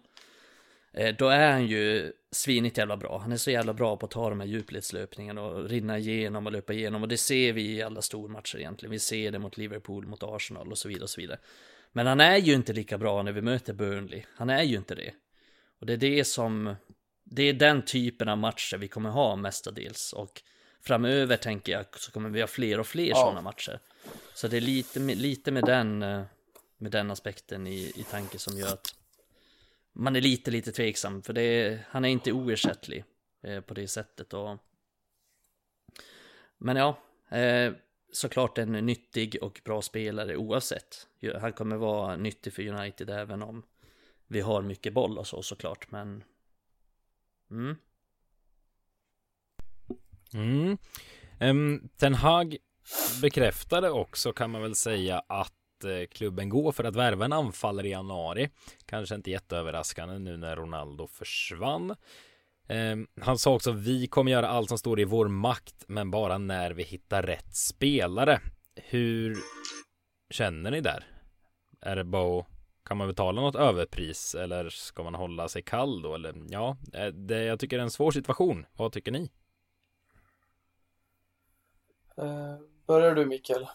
Eh, då är han ju svinigt jävla bra. Han är så jävla bra på att ta de här djupledslöpningarna och rinna igenom och löpa igenom. Och det ser vi i alla stormatcher egentligen. Vi ser det mot Liverpool, mot Arsenal och så vidare och så vidare. Men han är ju inte lika bra när vi möter Burnley. Han är ju inte det. Och det är det som, det är den typen av matcher vi kommer ha mestadels. Och framöver tänker jag så kommer vi ha fler och fler ja. sådana matcher. Så det är lite, lite med den, eh, med den aspekten i, i tanke som gör att man är lite, lite tveksam för det är, han är inte oersättlig eh, på det sättet och men ja, eh, såklart en nyttig och bra spelare oavsett. Han kommer vara nyttig för United även om vi har mycket boll och så såklart, men mm. Mm. Um, Ten Hag bekräftade också kan man väl säga att eh, klubben går för att värva en anfallare i januari. Kanske inte jätteöverraskande nu när Ronaldo försvann. Han sa också vi kommer göra allt som står i vår makt men bara när vi hittar rätt spelare. Hur känner ni där? Är det bara kan man betala något överpris eller ska man hålla sig kall då? Eller ja, eh, det, jag tycker det är en svår situation. Vad tycker ni? Uh, börjar du Mikael?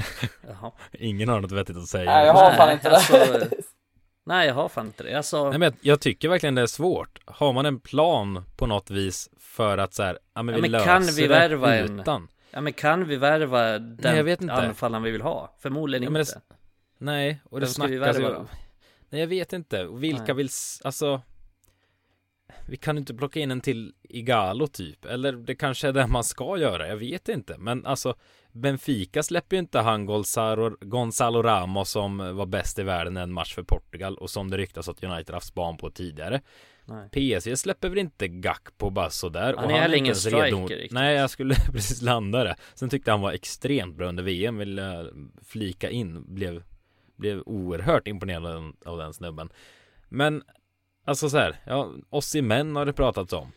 Jaha. Ingen har något vettigt att säga. Nej, jag har fan inte det. Alltså, nej, jag har fan inte det. Alltså... Nej, men jag, jag, tycker verkligen det är svårt. Har man en plan på något vis för att så här, ja men vi ja, men löser kan vi värva det utan. En... Ja men kan vi värva den nej, jag vet inte. anfallaren vi vill ha? Förmodligen ja, inte. Det... Nej, och det snackas ju. Nej, jag vet inte. Och vilka nej. vill, alltså vi kan inte plocka in en till Igalo typ. Eller det kanske är det man ska göra. Jag vet inte. Men alltså Benfica släpper ju inte han Gonzalo, Gonzalo Ramos som var bäst i världen en match för Portugal och som det ryktas att United haft span på tidigare. Nej. PSG släpper väl inte Gack på bara sådär. Han är heller ingen striker redo... riktigt. Nej, jag skulle precis landa det. Sen tyckte han var extremt bra under VM, vill flika in. Blev, blev oerhört imponerad av den snubben. Men Alltså så här, ja, Osimhen har det pratats om.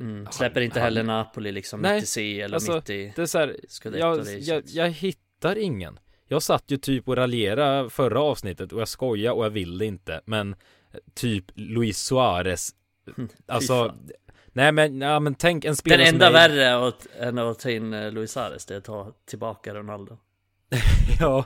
Mm. Släpper inte heller Napoli liksom Nej, mitt i C eller alltså, mitt i Det är så här, jag, jag, jag hittar ingen. Jag satt ju typ och raljerade förra avsnittet och jag skojar och jag vill det inte. Men eh, typ Luis Suarez. Alltså, nej men, ja, men tänk en Den spelare enda som är, värre att, än att ta in eh, Luis Suarez det är att ta tillbaka Ronaldo. Ja,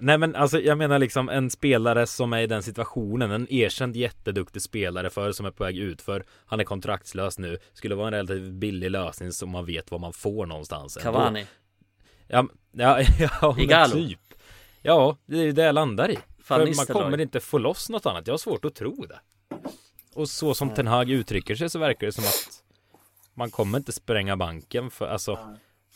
nej, men alltså jag menar liksom en spelare som är i den situationen, en erkänd jätteduktig spelare för som är på väg ut för han är kontraktslös nu, skulle vara en relativt billig lösning så man vet vad man får någonstans. ändå. Cavani. Ja, ja, ja men typ. Ja, det är ju det jag landar i. För man kommer inte få loss något annat. Jag har svårt att tro det. Och så som Ten Hag uttrycker sig så verkar det som att man kommer inte spränga banken för alltså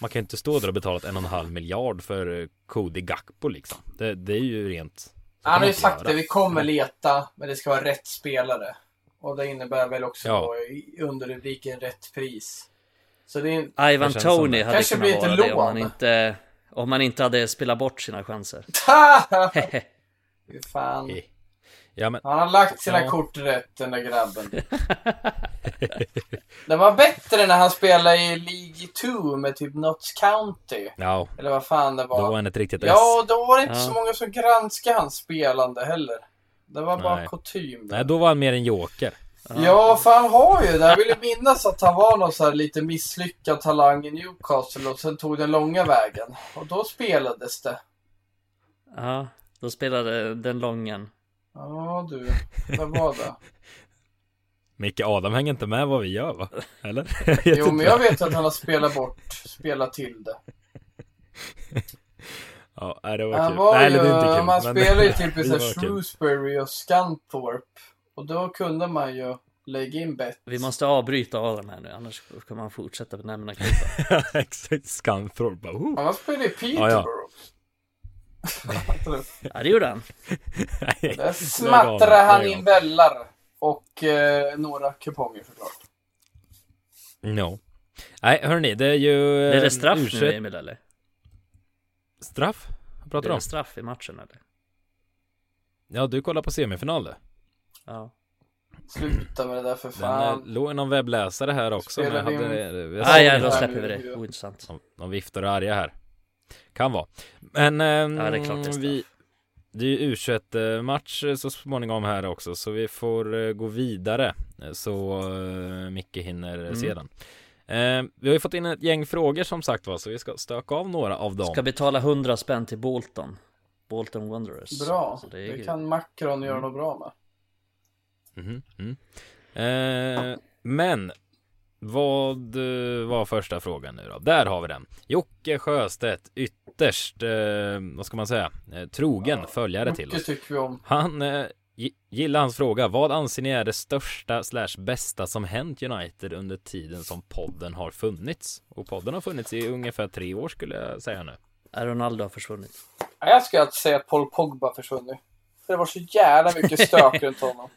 man kan inte stå där och betalat en och en halv miljard för eh, Cody Gakpo liksom. Det, det är ju rent. Han har ju sagt göra. det, vi kommer leta, men det ska vara rätt spelare. Och det innebär väl också Ja. då i underrubriken rätt pris. Så det är Ivan Det känns som Tony hade Kanske kunnat blir vara det om han lån. inte Om man inte hade spelat bort sina chanser. Fy fan. Ja men, Han har lagt sina Ja. kort rätt den där grabben. det var bättre när han spelade i League 2 med typ Notts County. ja, Eller vad fan det då var var. han ett riktigt Ja, och då var det inte Ja. så många som granskade hans spelande heller. Det var bara Nej. kutym. Nej, då var han mer en joker. Ja, för han har ju det. Jag vill minnas att han var någon så här lite misslyckad talang i Newcastle och sen tog den långa vägen. Och då spelades det. Ja, då spelade den lången. Ja du, vad var det? Micke Adam hänger inte med vad vi gör va? Eller? Jo, inte. men jag vet att han har spelat bort, spelat till det. Ja, det var Han kul. var nej, ju, det är inte kul. man men- spelar ju typ. Shrewsbury och Scunthorpe. Och då kunde man ju lägga in bett. Vi måste avbryta Adam här nu, annars kommer han fortsätta benämna klubbar. Exakt, Scunthorpe oh. Han spelade i Ja, Peterborough. Ja, det gjorde han. Nej, Där smattrade han in vällar. Och eh, några kuponger såklart. No. Nej, hörni, det är ju... Är det eh, straff U21 nu Emil eller? Straff? Vad pratar Är du om? det straff i matchen eller? Ja, du kollar på semifinal du. Ja. Sluta med det där för fan. eh, låg någon webbläsare här också. Men jag hade, jag Ah, ja, det då släpper vi det. Ointressant. De, de viftar och är arga här. Kan vara. Men ehm, Ja, det är klart vi, det är ju U21 match så småningom här också så vi får eh, gå vidare eh, så eh, Micke hinner Mm. se den. Eh, vi har ju fått in ett gäng frågor som sagt var så vi ska stöka av några av dem. Ska betala 100 spänn till Bolton. Bolton Wanderers. Bra. Så det Det kan Macron göra något bra med. Mhm, mm. Eh, men vad eh, var första frågan nu då? Där har vi den. Jocke Sjöstedt, ytterst, eh, vad ska man säga, eh, trogen följare till oss. tycker vi om. Han eh, gi- gillar hans fråga. Vad anser ni är det största slash bästa som hänt United under tiden som podden har funnits? Och podden har funnits i ungefär tre år skulle jag säga nu. Är Ronaldo har försvunnit. Ja, Jag skulle alltid säga att Paul Pogba försvunnit. För det var så jävla mycket stök runt honom.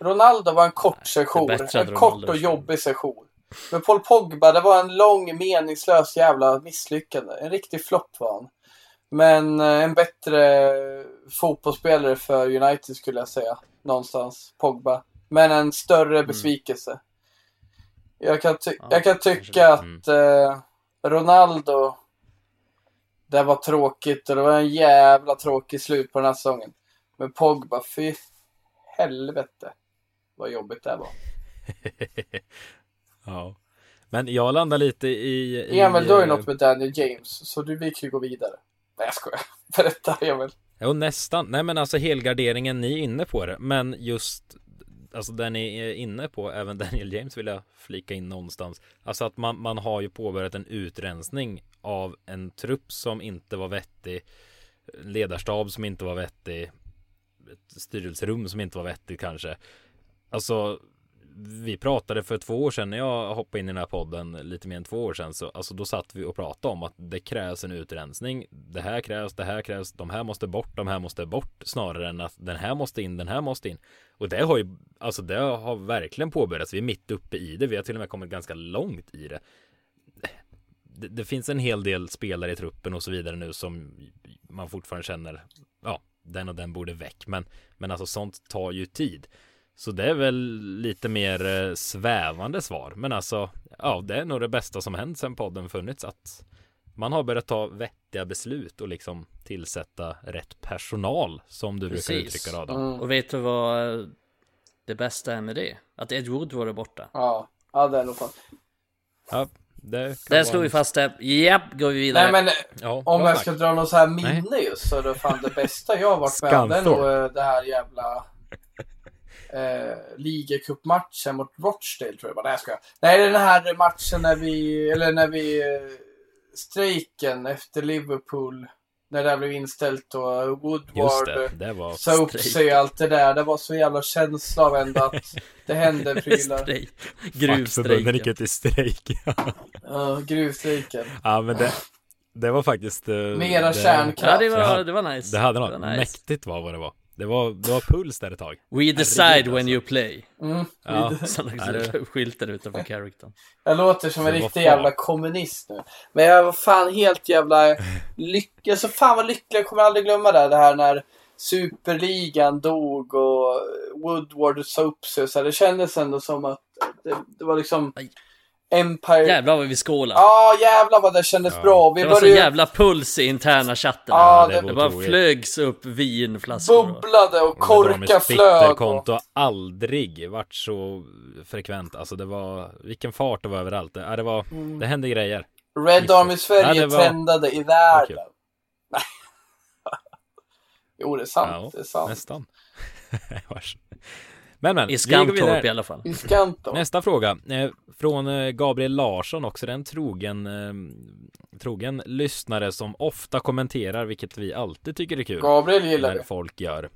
Ronaldo var en kort session. En kort och jobbig session. Men Paul Pogba, det var en lång meningslös jävla misslyckande. En riktig flopp var han. Men eh, en bättre fotbollsspelare för United skulle jag säga. Någonstans. Pogba. Men en större besvikelse. Jag kan, Ja, jag kan tycka att eh, Ronaldo det var tråkigt och det var en jävla tråkig slut på den här säsongen. Men Pogba, fy helvete vad jobbigt det var. Ja. Men jag landar lite i... i Emil, du har ju eh, något med Daniel James, så du, vi kan ju gå vidare. Nej, jag skojar. Berätta, Emil. Jo nästan, nej men alltså helgarderingen, ni är inne på det Men just Alltså den ni är inne på, även Daniel James vill jag flika in någonstans Alltså att man, man har ju påbörjat en utrensning av en trupp som inte var vettig Ledarstab som inte var vettig Ett styrelserum som inte var vettigt kanske Alltså vi pratade för två år sedan när jag hoppade in i den här podden lite mer än två år sedan så alltså då satt vi och pratade om att det krävs en utrensning. Det här krävs, det här krävs, de här måste bort, de här måste bort snarare än att den här måste in, den här måste in. Och det har ju, alltså det har verkligen påbörjats. Vi är mitt uppe i det. Vi har till och med kommit ganska långt i det. Det, det finns en hel del spelare i truppen och så vidare nu som man fortfarande känner, ja, den och den borde väck. Men, men alltså sånt tar ju tid. Så det är väl lite mer eh, svävande svar. Men alltså, ja, det är nog det bästa som hänt sedan podden funnits. Att man har börjat ta vettiga beslut och liksom tillsätta rätt personal som du brukar Precis. uttrycka det Adam. Mm. Och vet du vad eh, det bästa är med det? Att Ed Wood var borta. Ja, ja det är nog fan. Ja, det kan Där slog vi fast det. Japp, går vi vidare. Nej men Ja, om jag snack. ska dra något så här minne just så är det fan det bästa jag har varit med om. Det är nog eh, det här jävla eh, ligacupmatchen mot Rochdale tror jag var. Nej jag skojar. Nej det är den här matchen när vi, eller när vi eh, strejken efter Liverpool. När det blev inställt och Woodward det, eh, det sa upp sig och allt det där. Det var så jävla känsla av ändå att det hände prylar. Strejk. fackförbunden gick Gruvstrejken. ut i strejk. Ja, gruvstrejken. ja, men det, det var faktiskt eh, Mera det, kärnkraft. Ja, det var, det var nice. Det hade något var nice. mäktigt var vad det var. Det var, det var puls där ett tag. We decide Herregud, when alltså. you play. Mm. Ja. Sådana Ja, det- skyltar utanför charactern. Jag låter som en riktig jävla kommunist nu. Men jag var fan helt jävla lycklig. Så fan vad lycklig. Jag kommer aldrig glömma det. Det här när Superligan dog och Woodward sa upp sig. Så här, det kändes ändå som att det, det var liksom Aj. Empire. Jävlar vad vi skålar. Ja, jävlar vad det kändes Ja. bra. Vi det var så började jävla puls i interna chatten. Ja, det, det bara flögs upp vinflaskor. och- bubblade och Och korka flög. Och... Twitterkonto har aldrig varit så frekvent. Alltså det var, vilken fart det var överallt. Det, ja, det var, Mm. det hände grejer. Red Army Ja, Sverige det var- trendade i världen. Okej. jo, det är sant. Ja, det är sant. Nästan. Men men, I. Skantorp i alla fall. I Skantor. Nästa fråga eh, från eh, Gabriel Larsson också. Det är en trogen, eh, trogen lyssnare som ofta kommenterar, vilket vi alltid tycker är kul. Gabriel gillar vi. folk gör.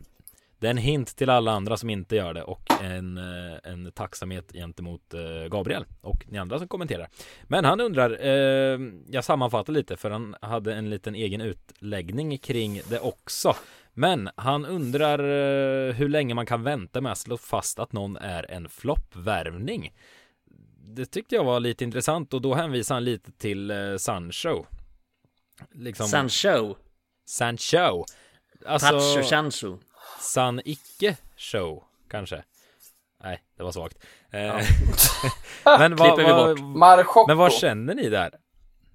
Det är en hint till alla andra som inte gör det och en, en tacksamhet gentemot Gabriel och ni andra som kommenterar. Men han undrar, eh, jag sammanfattar lite för han hade en liten egen utläggning kring det också. Men han undrar eh, hur länge man kan vänta med att slå fast att någon är en floppvärvning. Det tyckte jag var lite intressant och då hänvisar han lite till eh, Sancho. Liksom, Sancho. Sancho. Alltså, Pacho Sancho. San icke show kanske. Nej, det var svagt. Eh, men, vad, vad, men vad känner ni där?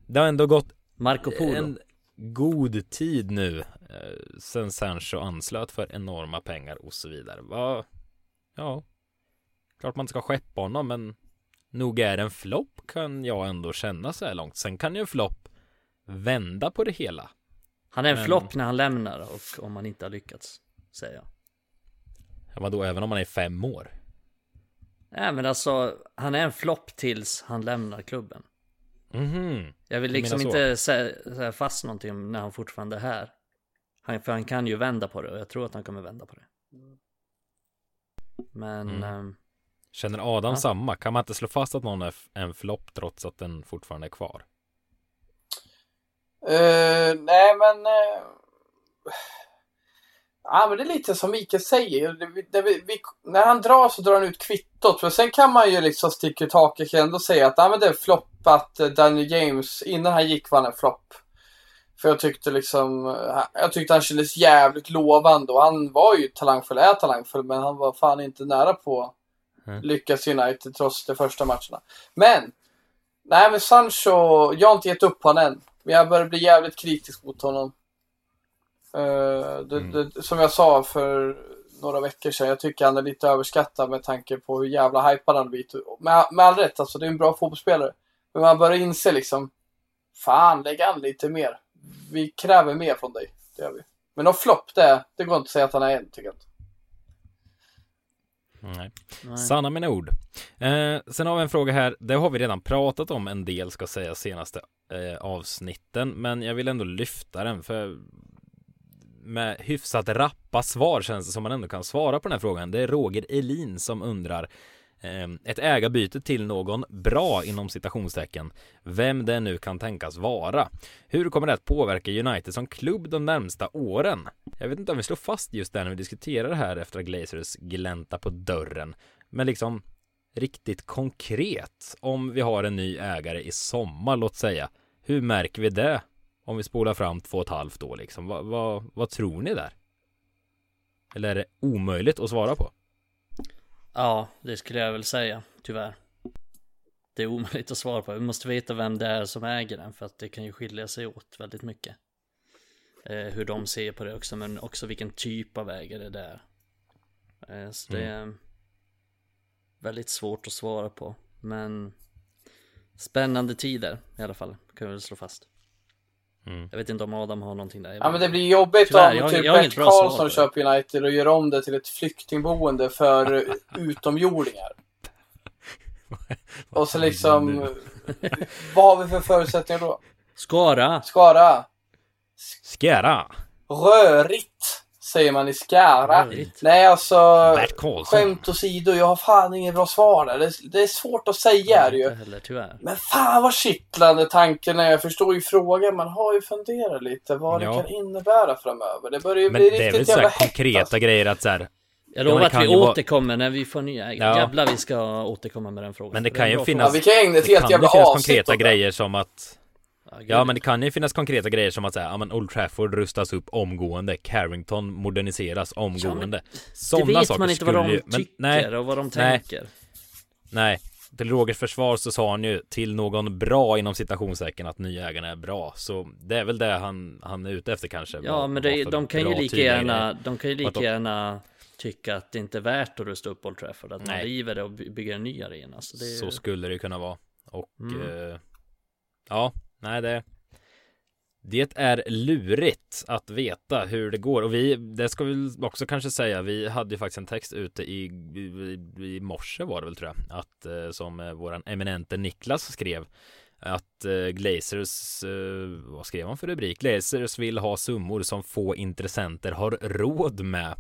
Det har ändå gått Marco Polo. en god tid nu eh, sen Sancho anslöt för enorma pengar och så vidare. Vad, ja, klart man ska skeppa honom, men nog är en flopp kan jag ändå känna så här långt. Sen kan ju en flopp vända på det hela. Han är en Men- flopp när han lämnar och om han inte har lyckats. Säger jag. Ja, men då även om man är fem år. Nej men alltså, han är en flopp tills han lämnar klubben. Mhm. Jag vill liksom inte säga, säga fast någonting när han fortfarande är här. Han, för han kan ju vända på det och jag tror att han kommer vända på det. Men, Mm. ehm, Känner Adam Ja. samma? Kan man inte slå fast att någon är en flopp trots att den fortfarande är kvar? Eh, nej, men... eh, Ja, men det är lite som Mikael säger. Det, vi, vi, när han drar så drar han ut kvittot. Men sen kan man ju liksom sticka ut hakan och ändå säga att ja, men det är flopp att eh, Daniel James, innan han gick var han en flopp. För jag tyckte liksom, eh, jag tyckte han kändes jävligt lovande och han var ju talangfull, är talangfull, men han var fan inte nära på Mm. lyckas i United trots de första matcherna. Men, nej men Sancho, jag har inte gett upp honom än. Men jag börjar bli jävligt kritisk mot honom. Eh, det, Mm. det, som jag sa för några veckor sedan, jag tycker han är lite överskattad med tanke på hur jävla hypad han blivit. Med, med all rätt, alltså det är en bra fotbollsspelare. Men man börjar inse liksom, fan lägg an lite mer. Vi kräver mer från dig, det gör vi. Men någon flopp det, det går inte att säga att han är än, tycker jag inte. Nej. nej. Sanna mina ord. Eh, sen har vi en fråga här. Det har vi redan pratat om en del ska säga senaste eh, avsnitten. Men jag vill ändå lyfta den för med hyfsat rappa svar känns det som man ändå kan svara på den här frågan. Det är Roger Elin som undrar ehm, ett ägarbyte till någon bra inom citationstecken. Vem det nu kan tänkas vara. Hur kommer det att påverka United som klubb de närmsta åren? Jag vet inte om vi slår fast just det när vi diskuterar det här efter att Glazers glänta på dörren. Men liksom riktigt konkret om vi har en ny ägare i sommar, låt säga. Hur märker vi det? Om vi spolar fram två och ett halvt år liksom. Vad, vad, vad tror ni där? Eller är det omöjligt att svara på? Ja, det skulle jag väl säga, tyvärr. Det är omöjligt att svara på. Vi måste veta vem det är som äger den för att det kan ju skilja sig åt väldigt mycket. Eh, hur de ser på det också, men också vilken typ av ägare det är. Eh, så det är väldigt svårt att svara på. Men spännande tider i alla fall, kan vi väl slå fast. Mm. Jag vet inte om Adam har någonting där. Ja men det blir jobbigt Tyvärr, om jag typ jag Bert Karlsson köper United och gör om det till ett flyktingboende för utomjordingar. Och så liksom, vad har vi för förutsättningar då? Skara! Skara? Skara! Rörigt, säger man i Skara. Rörigt. Nej alltså, Bert Karlsson. skämt åsido, jag har fan inget bra svar där. Det, det är svårt att säga är det ju. heller, tyvärr. Men fan vad kittlande tanken är. Jag förstår ju frågan. Man har ju funderat lite vad Ja. det kan innebära framöver. Det börjar ju Men bli det är väl riktigt så jävla konkreta alltså. grejer att så här, Jag Ja, lovar det att vi ju vara- återkommer när vi får nya ägare. Ja. Jävlar vi ska återkomma med den frågan. Men det För kan är ju finnas- Ja, vi kan ägna ett det helt jävla avsnitt konkreta det. grejer som att. Ja men det kan ju finnas konkreta grejer som att säga, ja men Old Trafford rustas upp omgående, Carrington moderniseras omgående. Det Sådana vet saker man inte vad de ju, men tycker nej, och vad de nej. tänker. nej. Till Rogers försvar så sa han ju till någon bra inom citationstecken att nya ägarna är bra. Så det är väl det han, han är ute efter kanske. Ja men det, de kan ju lika gärna, de kan ju lika gärna tycka att det inte är värt att rusta upp Old Trafford. Att man Nej. river det och by- bygger en ny arena. Så det är, Så skulle det kunna vara. Och Mm. eh, ja, nej det Det är lurigt att veta hur det går och vi, det ska vi också kanske säga, vi hade ju faktiskt en text ute i, i, i morse var det väl tror jag, att eh, som eh, våran eminente Niklas skrev att eh, Glazers, vad skrev han för rubrik? Glazers vill ha summor som få intressenter har råd med.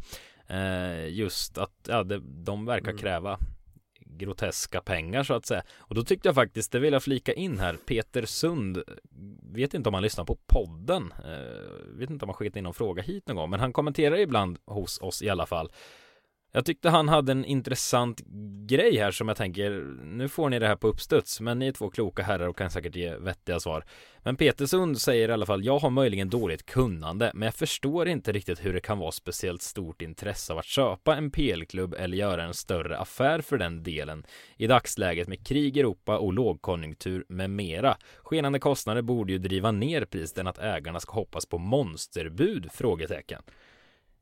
Just att ja, de verkar Mm. kräva groteska pengar så att säga. Och då tyckte jag faktiskt, det vill jag flika in här, Peter Sund, vet inte om han lyssnar på podden, eh, vet inte om han skickat in någon fråga hit någon gång, men han kommenterar ibland hos oss i alla fall. Jag tyckte han hade en intressant grej här som jag tänker, nu får ni det här på uppstuds, men ni är två kloka herrar och kan säkert ge vettiga svar. Men Petersund säger i alla fall, jag har möjligen dåligt kunnande, men jag förstår inte riktigt hur det kan vara speciellt stort intresse av att köpa en PL-klubb eller göra en större affär för den delen i dagsläget med krig i Europa och lågkonjunktur med mera. Skenande kostnader borde ju driva ner priset än att ägarna ska hoppas på monsterbud? Frågetecken.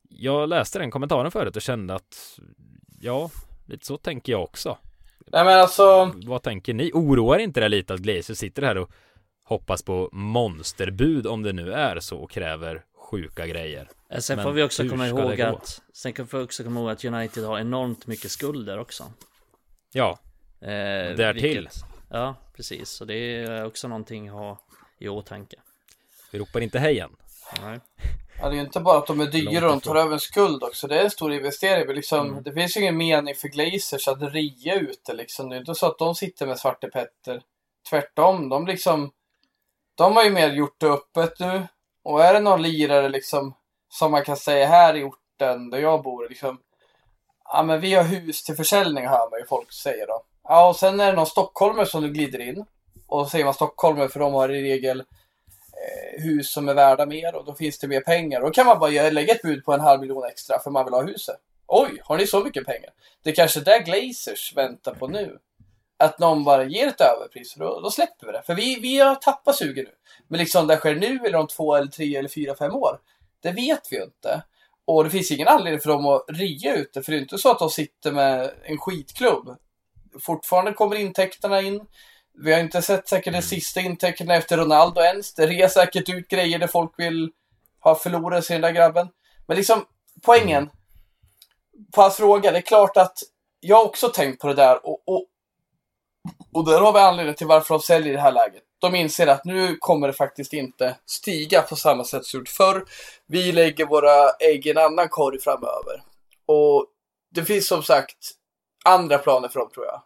Jag läste den kommentaren förut och kände att ja, lite så tänker jag också. Nej men alltså, Vad tänker ni? Oroar inte det lite att Glazer sitter här och hoppas på monsterbud om det nu är så och kräver sjuka grejer? Eh, Sen Men får vi också hur komma ihåg att Sen kan vi också komma ihåg att United har enormt mycket skulder också. Ja, Eh, Därtill. vilket- Ja, precis. Så det är också någonting att ha i åtanke. vi ropar inte hejen. Nej. ja, det är ju inte bara att de är dyra och de tar över en skuld också. Det är en stor investering. Men liksom, Mm. Det finns ju ingen mening för Glazers att ria ut det liksom. Det är inte så att de sitter med Svarte Petter. Tvärtom, de liksom De har ju mer gjort det öppet nu. Och är det någon lirare liksom som man kan säga här i orten där jag bor liksom Ja men vi har hus till försäljning hör man ju folk säga då. Ja och sen är det någon stockholmare som du glider in. Och säger man stockholmare för de har i regel Eh, hus som är värda mer och då finns det mer pengar. Då kan man bara lägga ett bud på en halv miljon extra för man vill ha huset. Oj, har ni så mycket pengar? Det är kanske där Glazers väntar på nu. Att någon bara ger ett överpris och då, då släpper vi det. För vi, vi har tappat sugen nu. Men liksom det sker nu eller om två eller tre eller fyra, fem år. Det vet vi ju inte. Och det finns ingen anledning för dem att ria ut det. För det är inte så att de sitter med en skitklubb. Fortfarande kommer intäkterna in. Vi har inte sett säkert de sista intäkterna efter Ronaldo ens. Det rear säkert ut grejer där folk vill ha förlorat sig den där grabben. Men liksom poängen på hans fråga, det är klart att jag har också tänkt på det där och, och, och där har vi anledningen till varför de säljer i det här läget. De inser att nu kommer det faktiskt inte stiga på samma sätt som gjort förr. Vi lägger våra ägg i en annan korg framöver. Och det finns som sagt andra planer för dem tror jag.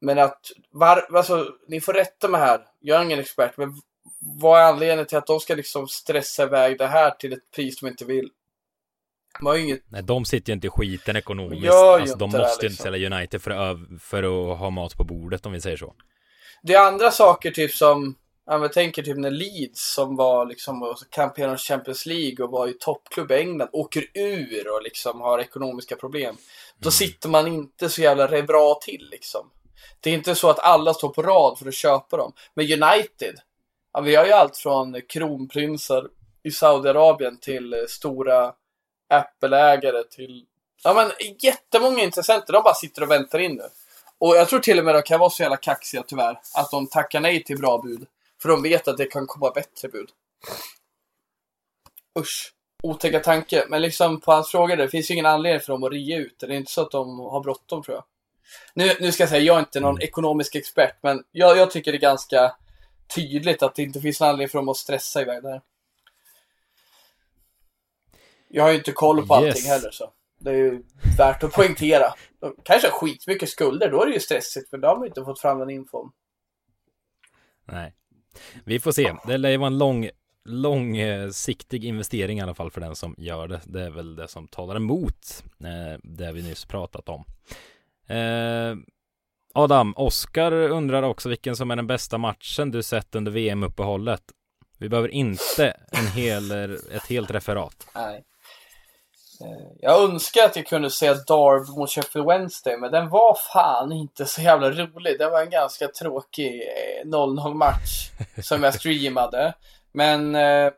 Men att, var, alltså, ni får rätta mig här, jag är ingen expert, men vad är anledningen till att de ska liksom stressa iväg det här till ett pris de inte vill? Ju inget Nej, de sitter ju inte i skiten ekonomiskt. Gör Alltså, de måste ju inte liksom. sälja United för att, för att ha mat på bordet om vi säger så. Det är andra saker typ som Ja, men tänker typ när Leeds som var liksom kampion i Champions League och var i toppklubb i England åker ur och liksom har ekonomiska problem. Då sitter man inte så jävla bra till liksom. Det är inte så att alla står på rad för att köpa dem. Men United, ja, vi har ju allt från kronprinsar i Saudiarabien till eh, stora Apple-ägare till Ja men jättemånga intressenter, de bara sitter och väntar in nu. Och jag tror till och med de kan vara så jävla kaxiga tyvärr, att de tackar nej till bra bud. För de vet att det kan komma bättre bud. Usch. Otäcka tanke. Men liksom på hans fråga, det finns ju ingen anledning för dem att ria ut. Det är inte så att de har bråttom tror jag. Nu, nu ska jag säga, jag är inte någon ekonomisk expert, men jag, jag tycker det är ganska tydligt att det inte finns någon anledning för dem att stressa iväg där. Jag har ju inte koll på allting Yes. heller så. Det är ju värt att poängtera. De kanske har skitmycket skulder, då är det ju stressigt, för då har man inte fått fram den infon. Nej. Vi får se. Det lär ju vara en lång, långsiktig investering i alla fall för den som gör det. Det är väl det som talar emot eh, det vi nyss pratat om. Eh, Adam, Oskar undrar också vilken som är den bästa matchen du sett under VM-uppehållet. Vi behöver inte en hel, ett helt referat. Nej. Eh, jag önskar att jag kunde se Darb mot Sheffield Wednesday, men den var fan inte så jävla rolig. Det var en ganska tråkig eh, 0-0 match som jag streamade. Men eh,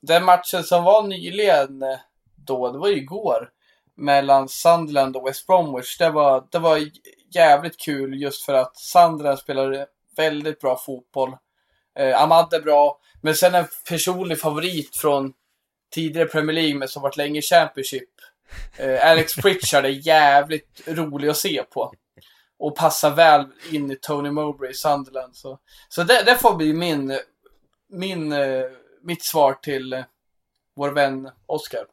den matchen som var nyligen eh, då, det var ju igår, mellan Sunderland och West Bromwich. Det var, det var jävligt kul just för att Sunderland spelar väldigt bra fotboll. Eh, Ahmad är bra, men sen en personlig favorit från tidigare Premier League men som varit länge i Championship. Eh, Alex Pritchard är jävligt rolig att se på. Och passar väl in i Tony Mowbray i Sunderland. Så, så det, det får bli min, min, eh, mitt svar till eh, vår vän Oscar.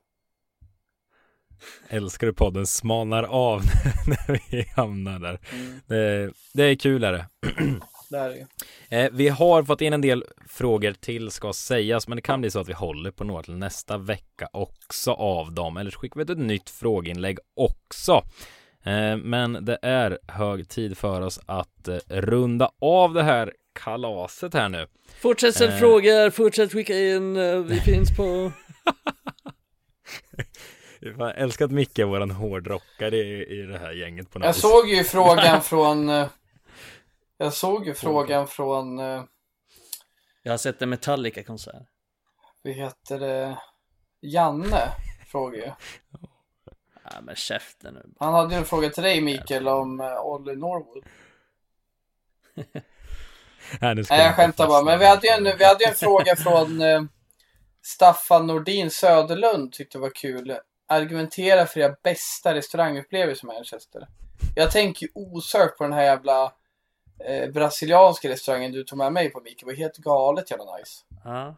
Älskar du podden smalnar av när vi hamnar där. Mm. Det, det är kul är det. Det här är ju. Eh, vi har fått in en del frågor till ska sägas, men det kan bli så att vi håller på några till nästa vecka också av dem. Eller så skickar vi ett nytt frågeinlägg också. Eh, men det är hög tid för oss att eh, runda av det här kalaset här nu. Fortsätt ställ Eh. frågor, fortsätt skicka in, vi finns på... Jag älskar att Micke är våran hårdrockare i, i det här gänget på något Jag såg ju frågan från... eh, Jag såg ju frågan från... eh, Jag har sett en Metallica-konsert. Vad heter det? Janne frågade ju. Ja men käften nu. Han hade ju en fråga till dig Mikael om uh, Olly Norwood. Nej, Nej, jag skämtar bara. Men vi hade ju en, vi hade ju en fråga från eh, Staffan Nordin Söderlund. Tyckte det var kul. Argumentera för era bästa restaurangupplevelser i Manchester. Jag tänker ju osökt på den här jävla eh, brasilianska restaurangen du tog med mig på Mikael. Det var helt galet jävla nice. Ja.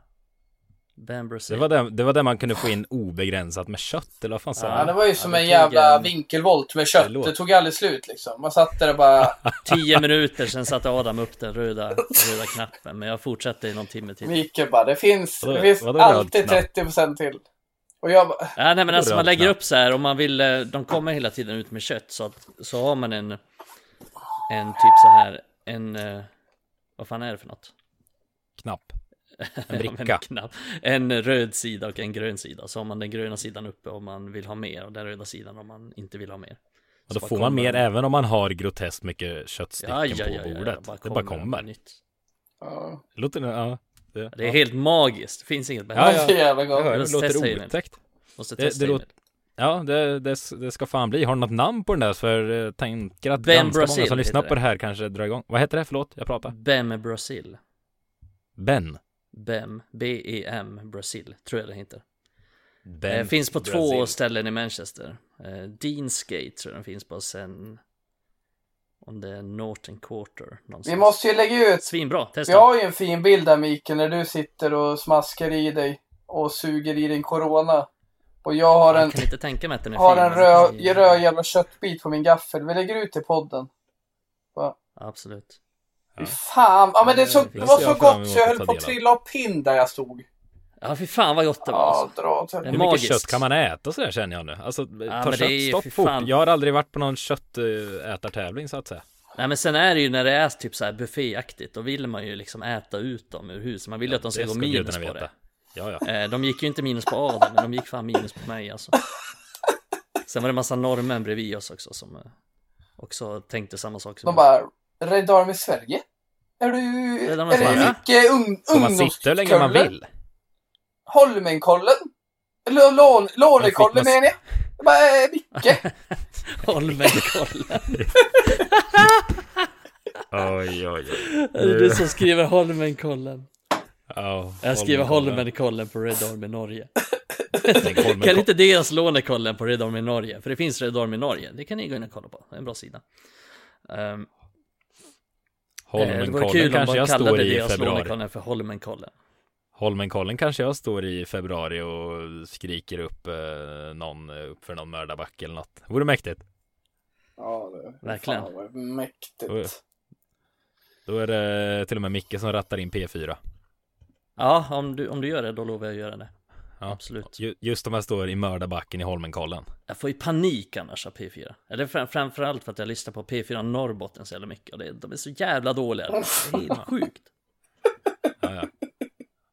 Ben Det var, det, det var där man kunde få in obegränsat med kött, eller vad fan sa Ja. Ja, det var ju som det en jävla en- vinkelvolt med kött. Det låter- Det tog aldrig slut liksom. Man satt där och bara... Tio minuter sen satte Adam upp den röda, röda knappen. Men jag fortsatte i någon timme till. Mikael bara, det finns, Vadå- det finns vadå alltid knapp? 30% till. Och jag bara, Ja, nej men alltså man lägger upp så här om man vill, eh, de kommer hela tiden ut med kött så att, så har man en, en typ så här, en, eh, vad fan är det för något? Knapp. En bricka. knapp. En röd sida och en grön sida. Så har man den gröna sidan uppe om man vill ha mer och den röda sidan om man inte vill ha mer. Och då får bara man mer kommer- även om man har groteskt mycket köttstycken Ja, ja, på ja, ja, bordet. ja, det bara kommer. Nytt. ja. Det låter, ja. Det, Det är ja. helt magiskt, det finns inget Ja, bättre. ja. Så jävla Jag gott. hör, det Måste testa låter otäckt. Måste Det- testa det låter- Ja, det, det, det ska fan bli. Har du något namn på den där? För jag tänker att Ben ganska Brazil många som lyssnar på det. det här kanske drar igång. Vad heter det? Förlåt, jag pratar. Bem Brasil. Ben. Bem, B-E-M, Brasil, tror jag det heter. ben Eh, finns på två Brazil. ställen i Manchester. Eh, Deansgate tror jag den finns på sen. Om det är Norton Quarter någonstans. Vi måste ju lägga ut. Svinbra, testa! Vi har ju en fin bild där Mikael när du sitter och smaskar i dig och suger i din corona. Och jag har en, Jag kan inte tänka mig att den är har fin. en röd, det vi- röd jävla köttbit på min gaffel. Vi lägger ut i podden. Absolut. Fy fan. Ja men det, är så, det det var så gott så jag höll på att trilla av pinn där jag stod. Ja fy fan vad gott det var Ja, alltså. dra åt Det är Hur mycket kött kan man äta sådär känner jag nu? Alltså, ta men det är ju köttstopp för fort. fan- Jag har aldrig varit på någon köttätartävling så att säga. Nej men sen är det ju när det är typ så här bufféaktigt, då vill man ju liksom äta ut dem ur huset. Man vill ju att de ska Det gå ska minus på veta. det. Ja, ja. Eh, De gick ju inte minus på Adam, men de gick fan minus på mig alltså. Sen var det massa norrmän bredvid oss också som eh, också tänkte samma sak som De bara, Red Army Sverige? Är du, är det mycket ung, Får man sitta hur länge man ungdomskulle? vill? Holmenkollen? Lånekollen menar jag? Det bara, är mycket. Holmenkollen. Oj, oj, oj. Är det du som skriver Holmenkollen? Ja, Jag skriver Holmenkollen. Holmenkollen på Red Army Norge. Holmenkollen. Kan inte deras lånekollen på Red Army Norge? För det finns Red Army Norge. Det kan ni gå in och kolla på. Det är en bra sida. Um, det vore Holmenkollen kul om kanske man jag kallade deras lånekollen för Holmenkollen. Holmenkollen kanske jag står i februari och skriker upp eh, någon upp för någon mördarbacke eller något. Vore mäktigt. Ja, det Verkligen. Fan mäktigt. Då är det till och med Micke som rattar in P4. Ja, om du, om du gör det, då lovar jag att göra det. Ja. Absolut. Ju- Just om jag står i mördarbacken i Holmenkollen. Jag får ju panik annars av P4. Eller fram, framförallt för att jag lyssnar på P4 Norrbotten så jävla mycket. Och det, de är så jävla dåliga. Det är helt sjukt. Ja, ja.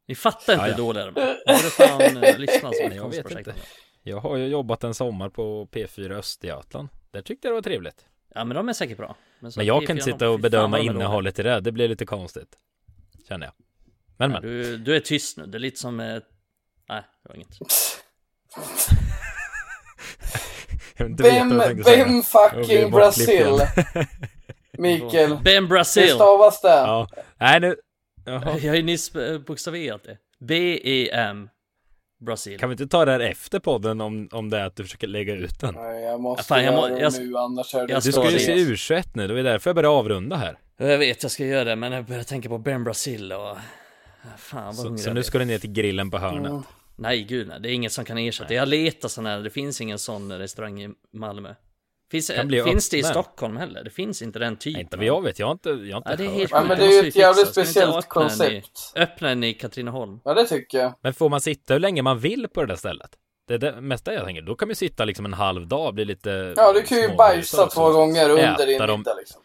Ni fattar inte Ja, ja. hur dåliga de är. Du fan eh, lyssnat som Jag vet konstprojekt? inte. Jag har ju jobbat en sommar på P4 Östergötland. Där tyckte jag det var trevligt. Ja men de är säkert bra. så Men jag P4 kan inte sitta och bedöma innehållet i det. Det blir lite konstigt. Känner jag. Men men. du, du är tyst nu, det är lite som... Eh... Nej, det var inget. Vem, vem fucking Brasil? Mikael. Ben Hur Brasil! stavas det? Ja. Nej nu. Jaha. Jag har ju nyss eh, bokstaverat det. B-E-M Brasil. Kan vi inte ta det här efter podden om, om det är att du försöker lägga ut den? Nej, jag måste Fan, jag må- göra det jag- nu, annars är det jag Du ska ju det. se U21 nu, det är därför jag börjar avrunda här. Jag vet, jag ska göra det, men jag börjar tänka på Ben Brasil och... Fan vad Så, så nu ska du ner till grillen på hörnet. Mm. Nej gud nej, det är inget som kan ersätta. Jag letar sån här, det finns ingen sån restaurang i Malmö. Finns, finns det i. Stockholm heller? Det finns inte den typen. Nej, inte jag vet, jag har inte, jag har inte Ja, det är helt Ja, men det det är ju ett jävligt speciellt öppna den i- koncept. Öppna den i Katrineholm. Ja, det tycker jag. Men får man sitta hur länge man vill på det där stället? Det är det mesta jag tänker. Då kan man ju sitta liksom en halv dag, bli lite Ja, du kan ju bajsa två gånger under din dem. middag liksom.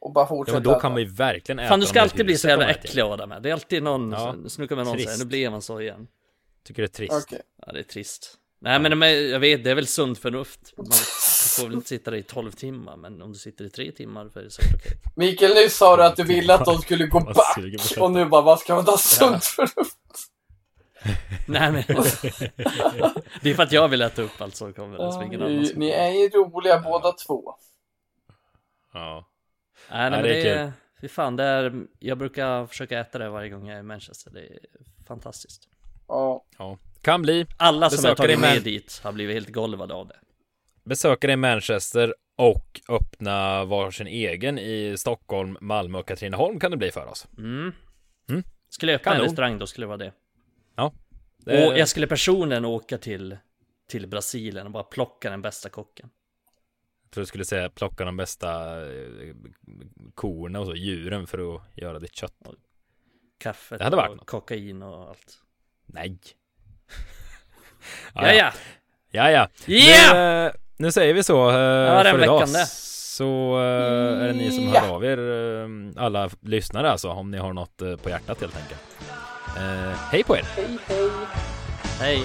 Och bara Ja, fortsätta men då kan man ju verkligen äta Fan du ska alltid bli så jävla äcklig Adam. Det är alltid någon, Ja. ja. snurkar med någon Trist. säger nu blev man så igen. Tycker det är trist. Okej. Ja det är trist. Nej men jag vet, det är väl sunt förnuft. Man får väl inte sitta där i 12 timmar, men om du sitter i 3 timmar så är det säkert okej. Mikael, nyss sa du att du ville att de skulle gå back. Och nu bara, vad ska man ta sunt förnuft? Nej men Det är för att jag vill äta upp allt som kommer, Ja, ingen annan ni, ni är ju roliga båda två. Ja. Nej, nej men det det är är, fy fan, det är, jag brukar försöka äta det varje gång jag är i Manchester. Det är fantastiskt. Ja. ja. Kan bli. Alla som jag har Besökare i tagit med dit har blivit helt golvade av det. Besöka det i Manchester och öppna varsin egen i Stockholm, Malmö och Katrineholm kan det bli för oss. Mm. Mm. Skulle jag öppna en Kanon. restaurang då skulle det vara det. Det- Och jag skulle personligen åka till, till Brasilien och bara plocka den bästa kocken. Jag tror du skulle säga plocka de bästa eh, korna och så, djuren för att göra ditt kött. Kaffet Det hade varit och något. kokain och allt. Nej. Ja, ja. Ja, ja. Yeah! Nu, eh, nu säger vi så eh, Ja, för idag. veckan det. Så eh, är det ni som Ja. hör av er, eh, alla lyssnare alltså, om ni har något eh, på hjärtat helt enkelt. Eh, hej på er! Hej, hej. Hej.